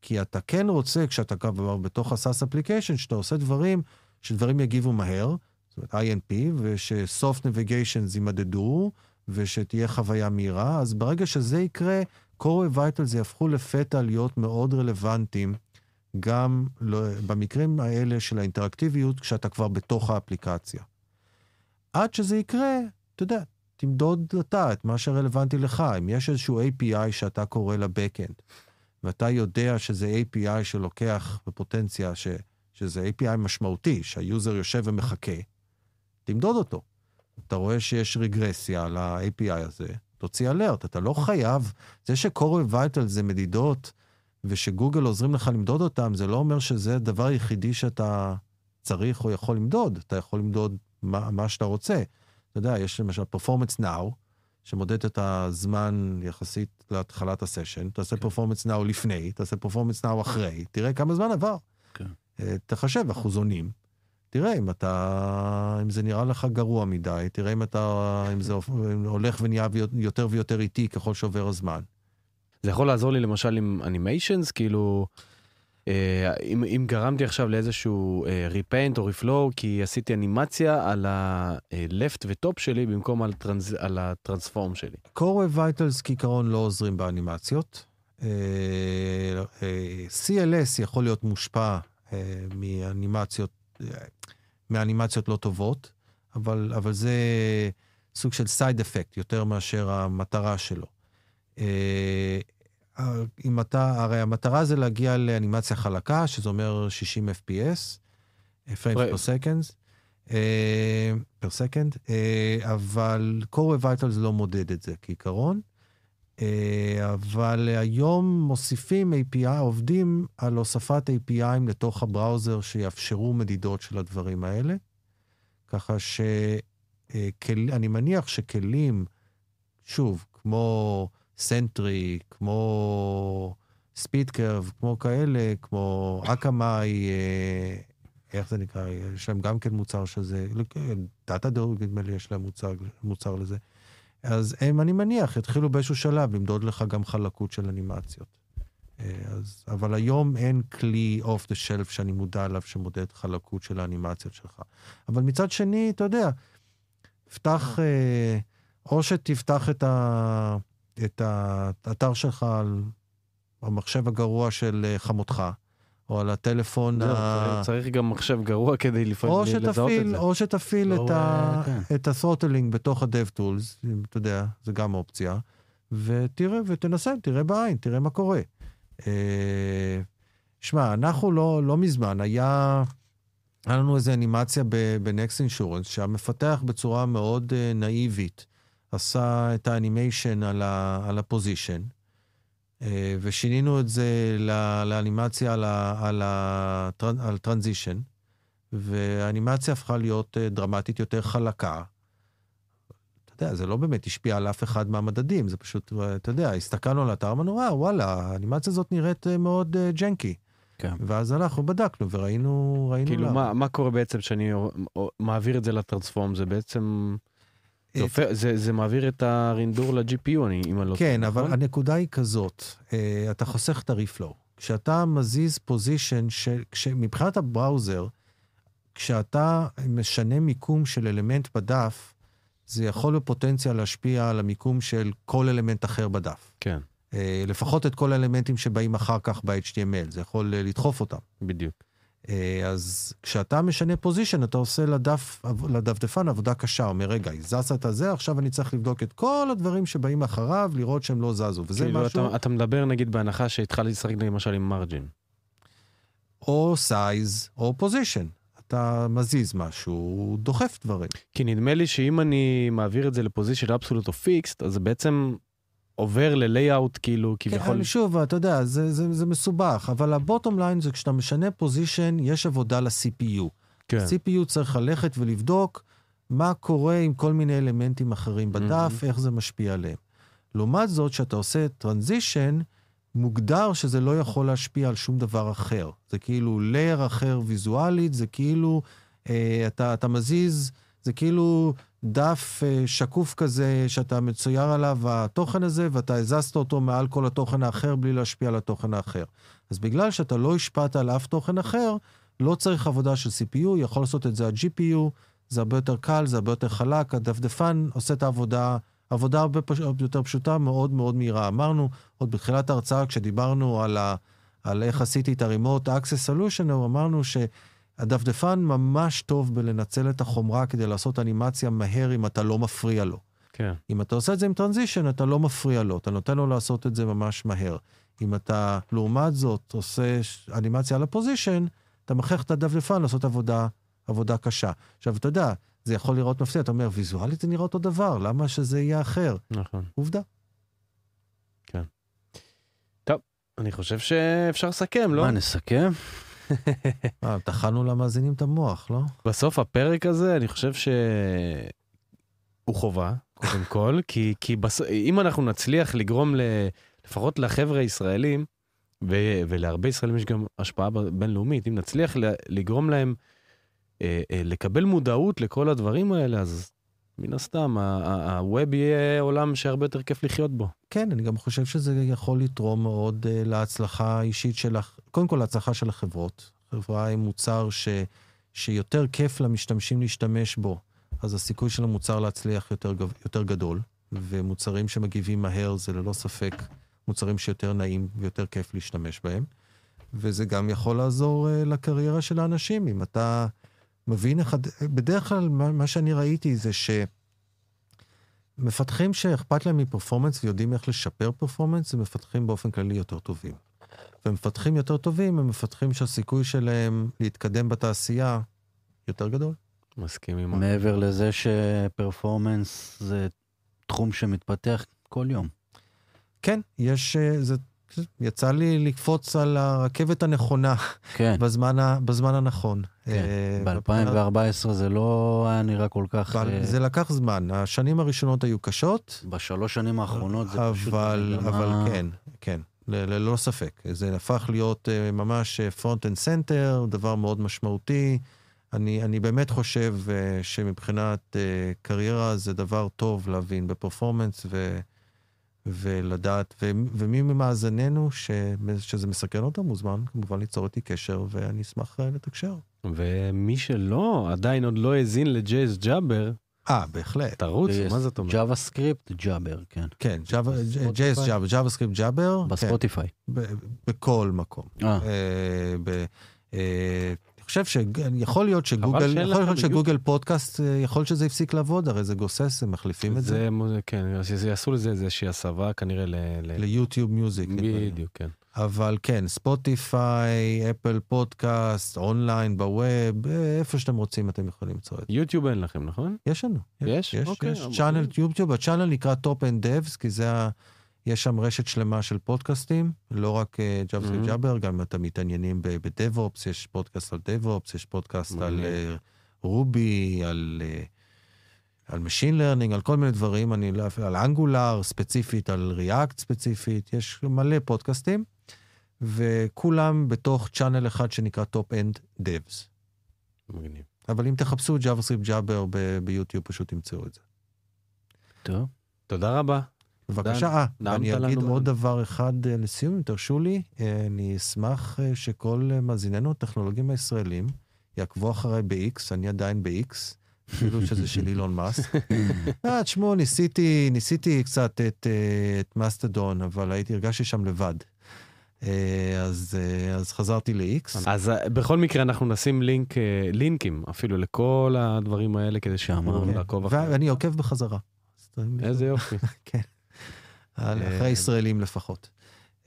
כי אתה כן רוצה, כשאתה כבר בתוך ה-SaaS application, שאתה עושה דברים שדברים יגיבו מהר, זאת אומרת INP, ושסופט נביגיישנס יימדדו, ושתהיה חוויה מהירה, אז ברגע שזה יקרה, core vitals יהפכו לפתע להיות מאוד רלוונטיים, גם לא, במקרים האלה של האינטראקטיביות, כשאתה כבר בתוך האפליקציה. עד שזה יקרה, אתה יודע, תמדוד אתה את מה שרלוונטי לך. אם יש איזשהו API שאתה קורא לבקאנד, ואתה יודע שזה API שלוקח בפוטנציה ש... שזה API משמעותי, שהיוזר יושב ומחכה, תמדוד אותו. אתה רואה שיש רגרסיה ל-API הזה, תוציא אלרט. אתה לא חייב, זה ש-Core Vital זה מדידות, ושגוגל עוזרים לך למדוד אותם, זה לא אומר שזה הדבר היחידי שאתה צריך או יכול למדוד. אתה יכול למדוד מה, מה שאתה רוצה. אתה יודע, יש למשל Performance Now, שמודד את הזמן יחסית להתחלת הסשן, תעשה כן. Performance Now לפני, תעשה Performance Now אחרי, תראה כמה זמן עבר. כן. אה, תחשב אחוזונים, תראה אם אתה, אם זה נראה לך גרוע מדי, תראה אם אתה, אם זה הולך ונהיה יותר ויותר איטי ככל שעובר הזמן. זה יכול לעזור לי למשל עם אנימיישנס, כאילו, אה, אם, אם גרמתי עכשיו לאיזשהו repaint אה, או reflow, כי עשיתי אנימציה על ה-left ו top שלי במקום על, trans, על ה transform שלי. core vitals כעיקרון לא עוזרים באנימציות. CLS יכול להיות מושפע אה, מאנימציות, מאנימציות לא טובות, אבל, אבל זה סוג של side effect יותר מאשר המטרה שלו. אה, אם אתה, הרי המטרה זה להגיע לאנימציה חלקה, שזה אומר 60 FPS, frames per seconds, פר סקנד, אבל core vitals לא מודד את זה כעיקרון. אה, אבל היום מוסיפים API, עובדים על הוספת APIים לתוך הבראוזר שיאפשרו מדידות של הדברים האלה. ככה שאני מניח שכלים, שוב, כמו Sentry, כמו SpeedCurve, כמו כאלה, כמו Akamai, אה, איך זה נקרא? יש להם גם כן מוצר שזה, Datadog נדמה לי יש להם מוצר, מוצר לזה. אז הם, אני מניח, יתחילו באיזשהו שלב למדוד לך גם חלקות של אנימציות. אה, אז, אבל היום אין כלי off the shelf שאני מודע עליו שמודד חלקות של האנימציות שלך. אבל מצד שני, אתה יודע, פתח אה, או שתפתח את, ה... את האתר שלך על המחשב הגרוע של אה, חמותך, או על הטלפון זהו, ה... צריך- גם מחשב גרוע כדי לפעמים לזהות את זה. או שתפעיל לא, את, ה... כן. את ה-throttling בתוך ה-DevTools, אם אתה יודע, זה גם אופציה, ותראה, ותנסה, תראה בעין, תראה מה קורה. אה, שמע, אנחנו לא, לא מזמן, היה, היה לנו איזו אנימציה ב- ב-Next Insurance, שהמפתח בצורה מאוד אה, נאיבית עשה את ה animation על, ה- על ה position, אה, ושינינו את זה לאנימציה על, ה- על, על transition, והאנימציה הפכה להיות אה, דרמטית יותר חלקה. אתה יודע, זה לא באמת השפיע על אף אחד מהמדדים, זה פשוט, אה, אתה יודע, הסתכלנו על האתר, אמרנו, וואו, וואלה, האנימציה הזאת נראית אה, מאוד אה, janky. כן. ואז הלכנו, בדקנו, וראינו, ראינו כאילו, למה. מה, מה קורה בעצם כשאני מעביר את זה לטרנספורם? זה בעצם... זה, זה, זה מעביר את הרינדור ל-GPU, אני, אם אני לא כן, אבל נכון? הנקודה היא כזאת, אה, אתה חוסך את ה-reflow. כשאתה מזיז פוזיישן, מבחינת הבראוזר, כשאתה משנה מיקום של אלמנט בדף, זה יכול בפוטנציה להשפיע על המיקום של כל אלמנט אחר בדף. כן, אה, לפחות את כל האלמנטים שבאים אחר כך ב-HTML, זה יכול אה, לדחוף אותם. בדיוק. אה, אז כשאתה משנה position, אתה עושה לדף, לדפדפן עבודה קשה. אומר, רגע, הזזת את הזה, עכשיו אני צריך לבדוק את כל הדברים שבאים אחריו, לראות שהם לא זזו. וזה כאילו, משהו, אתה, אתה מדבר נגיד בהנחה שהתחלתי לשחק למשל עם margin. או size או position. אתה מזיז משהו, דוחף דברים. כי נדמה לי שאם אני מעביר את זה ל position absolute או fixed, אז בעצם עובר ל layout, כאילו, כביכול... כן, שוב, אתה יודע, זה, זה, זה מסובך, אבל ה bottom line זה כשאתה משנה position, יש עבודה ל-CPU. כן. CPU צריך ללכת ולבדוק מה קורה עם כל מיני אלמנטים אחרים בדף, Mhm. איך זה משפיע עליהם. לעומת זאת, כשאתה עושה transition, מוגדר שזה לא יכול להשפיע על שום דבר אחר. זה כאילו layer אחר ויזואלית, זה כאילו, אה, אתה, אתה מזיז, זה כאילו דף אה, שקוף כזה שאתה מצויר עליו התוכן הזה, ואתה הזזת אותו מעל כל התוכן האחר בלי להשפיע על התוכן האחר. אז בגלל שאתה לא השפעת על אף תוכן אחר, לא צריך עבודה של CPU, יכול לעשות את זה ה-GPU, זה הרבה יותר קל, זה הרבה יותר חלק, הדפדפן עושה את העבודה, עבודה הרבה פש... יותר פשוטה, מאוד מאוד מהירה. אמרנו, עוד בתחילת ההרצאה, כשדיברנו על, ה... על איך עשיתי את ה-Remote Access Solution, אמרנו שהדפדפן ממש טוב בלנצל את החומרה כדי לעשות אנימציה מהר אם אתה לא מפריע לו. כן. אם אתה עושה את זה עם טרנזישן, אתה לא מפריע לו, אתה נותן לו לעשות את זה ממש מהר. אם אתה, לעומת זאת, עושה אנימציה על הפוזיישן, אתה מכריח את הדפדפן לעשות עבודה, עבודה קשה. עכשיו, אתה יודע, זה יכול לראות מפתיע, אתה אומר, ויזואלית זה נראה אותו דבר, למה שזה יהיה אחר? נכון. עובדה. אני חושב שאפשר לסכם, לא? מה, נסכם? אה, טחנו למאזינים את המוח, לא? בסוף הפרק הזה, אני חושב ש... הוא חובה, קודם כל, כי, כי בס... אם אנחנו נצליח לגרום ל... לפחות לחבר'ה הישראלים, ו... ולהרבה ישראלים יש גם השפעה בינלאומית, אם נצליח. לגרום להם אה, אה, לקבל מודעות לכל הדברים האלה, אז מן הסתם, הווב יהיה עולם שהרבה יותר כיף לחיות בו. כן, אני גם חושב שזה יכול לתרום מאוד uh, להצלחה האישית של, הח- קודם כל להצלחה של החברות. חברה היא מוצר ש, שיותר כיף למשתמשים להשתמש בו, אז הסיכוי של המוצר להצליח יותר, גב- יותר גדול, ומוצרים שמגיבים מהר זה ללא ספק מוצרים שיותר נעים ויותר כיף להשתמש בהם. וזה גם יכול לעזור uh, לקריירה של האנשים. אם אתה מבין. הד- בדרך כלל מה, מה שאני ראיתי זה ש... מפתחים שאכפת להם מפרפורמנס ויודעים איך לשפר פרפורמנס, הם מפתחים באופן כללי יותר טובים. ומפתחים יותר טובים הם מפתחים שהסיכוי שלהם להתקדם בתעשייה יותר גדול. מסכים עם... מעבר לזה שפרפורמנס זה תחום שמתפתח כל יום. כן, יש... אה, זה, יצא לי לקפוץ על הרכבת הנכונה כן, בזמן, ה, בזמן הנכון. כן. אה, ב-2014 זה לא היה נראה כל כך... אבל אה, זה לקח זמן. השנים הראשונות היו קשות, בשלוש שנים האחרונות זה פשוט... אבל, מגמה- אבל כן, כן, ל- ללא ספק. זה הפך להיות uh, ממש front and center, דבר מאוד משמעותי. אני, אני באמת חושב uh, שמבחינת uh, קריירה זה דבר טוב להבין ב performance ו, ולדעת, ו, ומי ממאזיננו ש, שזה מסקרן אותו מוזמן כמובן ליצור איתי קשר ואני אשמח uh, לתקשר. ומי שלא, עדיין עוד לא האזין ל JS Jabber, אה, בהחלט. תרוץ, מה זאת אומרת? JavaScript, Jabber, כן. כן? JS Java, JavaScript Jabber. כן, ב Spotify. ב- בכל מקום. חושב שיכול להיות שגוגל, יכול להיות ש Google Podcast, אה, יכול להיות שזה הפסיק לעבוד, הרי זה גוסס, הם מחליפים את זה כן, יעשו לזה איזושהי הסבה כנראה ל... ליוטיוב מיוזיק. בדיוק, כן. אבל כן, Spotify, Apple Podcast, online, ב web, אה, איפה שאתם רוצים אתם יכולים למצוא את זה. YouTube אין לכם, נכון? יש לנו. יש? יש, אוקיי, יש channel YouTube, ה channel נקרא Top End Devs, כי זה ה... יש שם רשת שלמה של פודקאסטים, לא רק Java Mhm. Jabber, גם אם אתם מתעניינים ב DevOps, יש פודקאסט על DevOps, יש פודקאסט על מגניב. רובי, על... אה, על Machine Learning, על כל מיני דברים, אני לא... על אנגולר ספציפית, על React ספציפית, יש מלא פודקאסטים, וכולם בתוך צ'אנל אחד שנקרא Top End Devs. מגניב. אבל אם תחפשו JavaScript Jabber ב- ביוטיוב, פשוט תמצאו את זה. טוב. תודה רבה. בבקשה, אה, ואני אגיד. עוד דבר אחד אה, לסיום, אם תרשו לי, אה, אני אשמח אה, שכל מאזיננו הטכנולוגים הישראלים יעקבו אחריי ב-X, אני עדיין ב-X, אפילו שזה של אילון מאסק. אה, תשמעו, ניסיתי, ניסיתי קצת את, את מסטדון, אבל הייתי, הרגשתי שם לבד. אז, אז חזרתי ל-X. אז בכל מקרה אנחנו נשים לינק, לינקים אפילו לכל הדברים האלה כדי שאמרנו. לעקוב אחרי. כן. ואני עוקב בחזרה. איזה יופי. אה, אחרי ישראלים לפחות.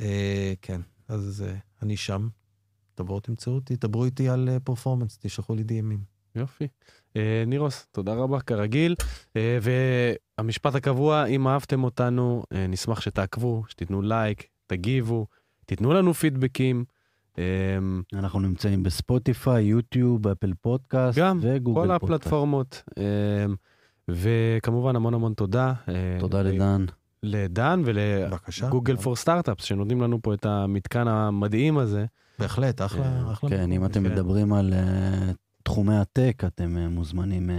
אה, כן, אז אה, אני שם. תבואו תמצאו אותי, דברו איתי על פרפורמנס, תשלחו לי דיאמים. יופי. אה, נירוס, תודה רבה כרגיל. אה, והמשפט הקבוע, אם אהבתם אותנו, אה, נשמח שתעקבו, שתיתנו לייק, תגיבו, תיתנו לנו פידבקים. אה, אנחנו נמצאים בספוטיפיי, יוטיוב, אפל פודקאסט גם, וגוגל כל פודקאסט. הפלטפורמות. אה, וכמובן המון המון תודה. אה, תודה לדן. לדן ולגוגל פור סטארט-אפס, שנותנים לנו פה את המתקן המדהים הזה. בהחלט, אחלה, אה, אחלה. כן, אם אתם כן. מדברים על אה, תחומי הטק, אתם אה, מוזמנים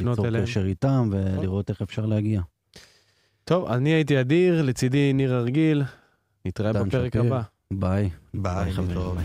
ליצור קשר איתם נכון. ולראות איך אפשר להגיע. טוב, אני הייתי אדיר, לצידי ניר הרגיל, נתראה בפרק הבא. ביי. ביי, חברים.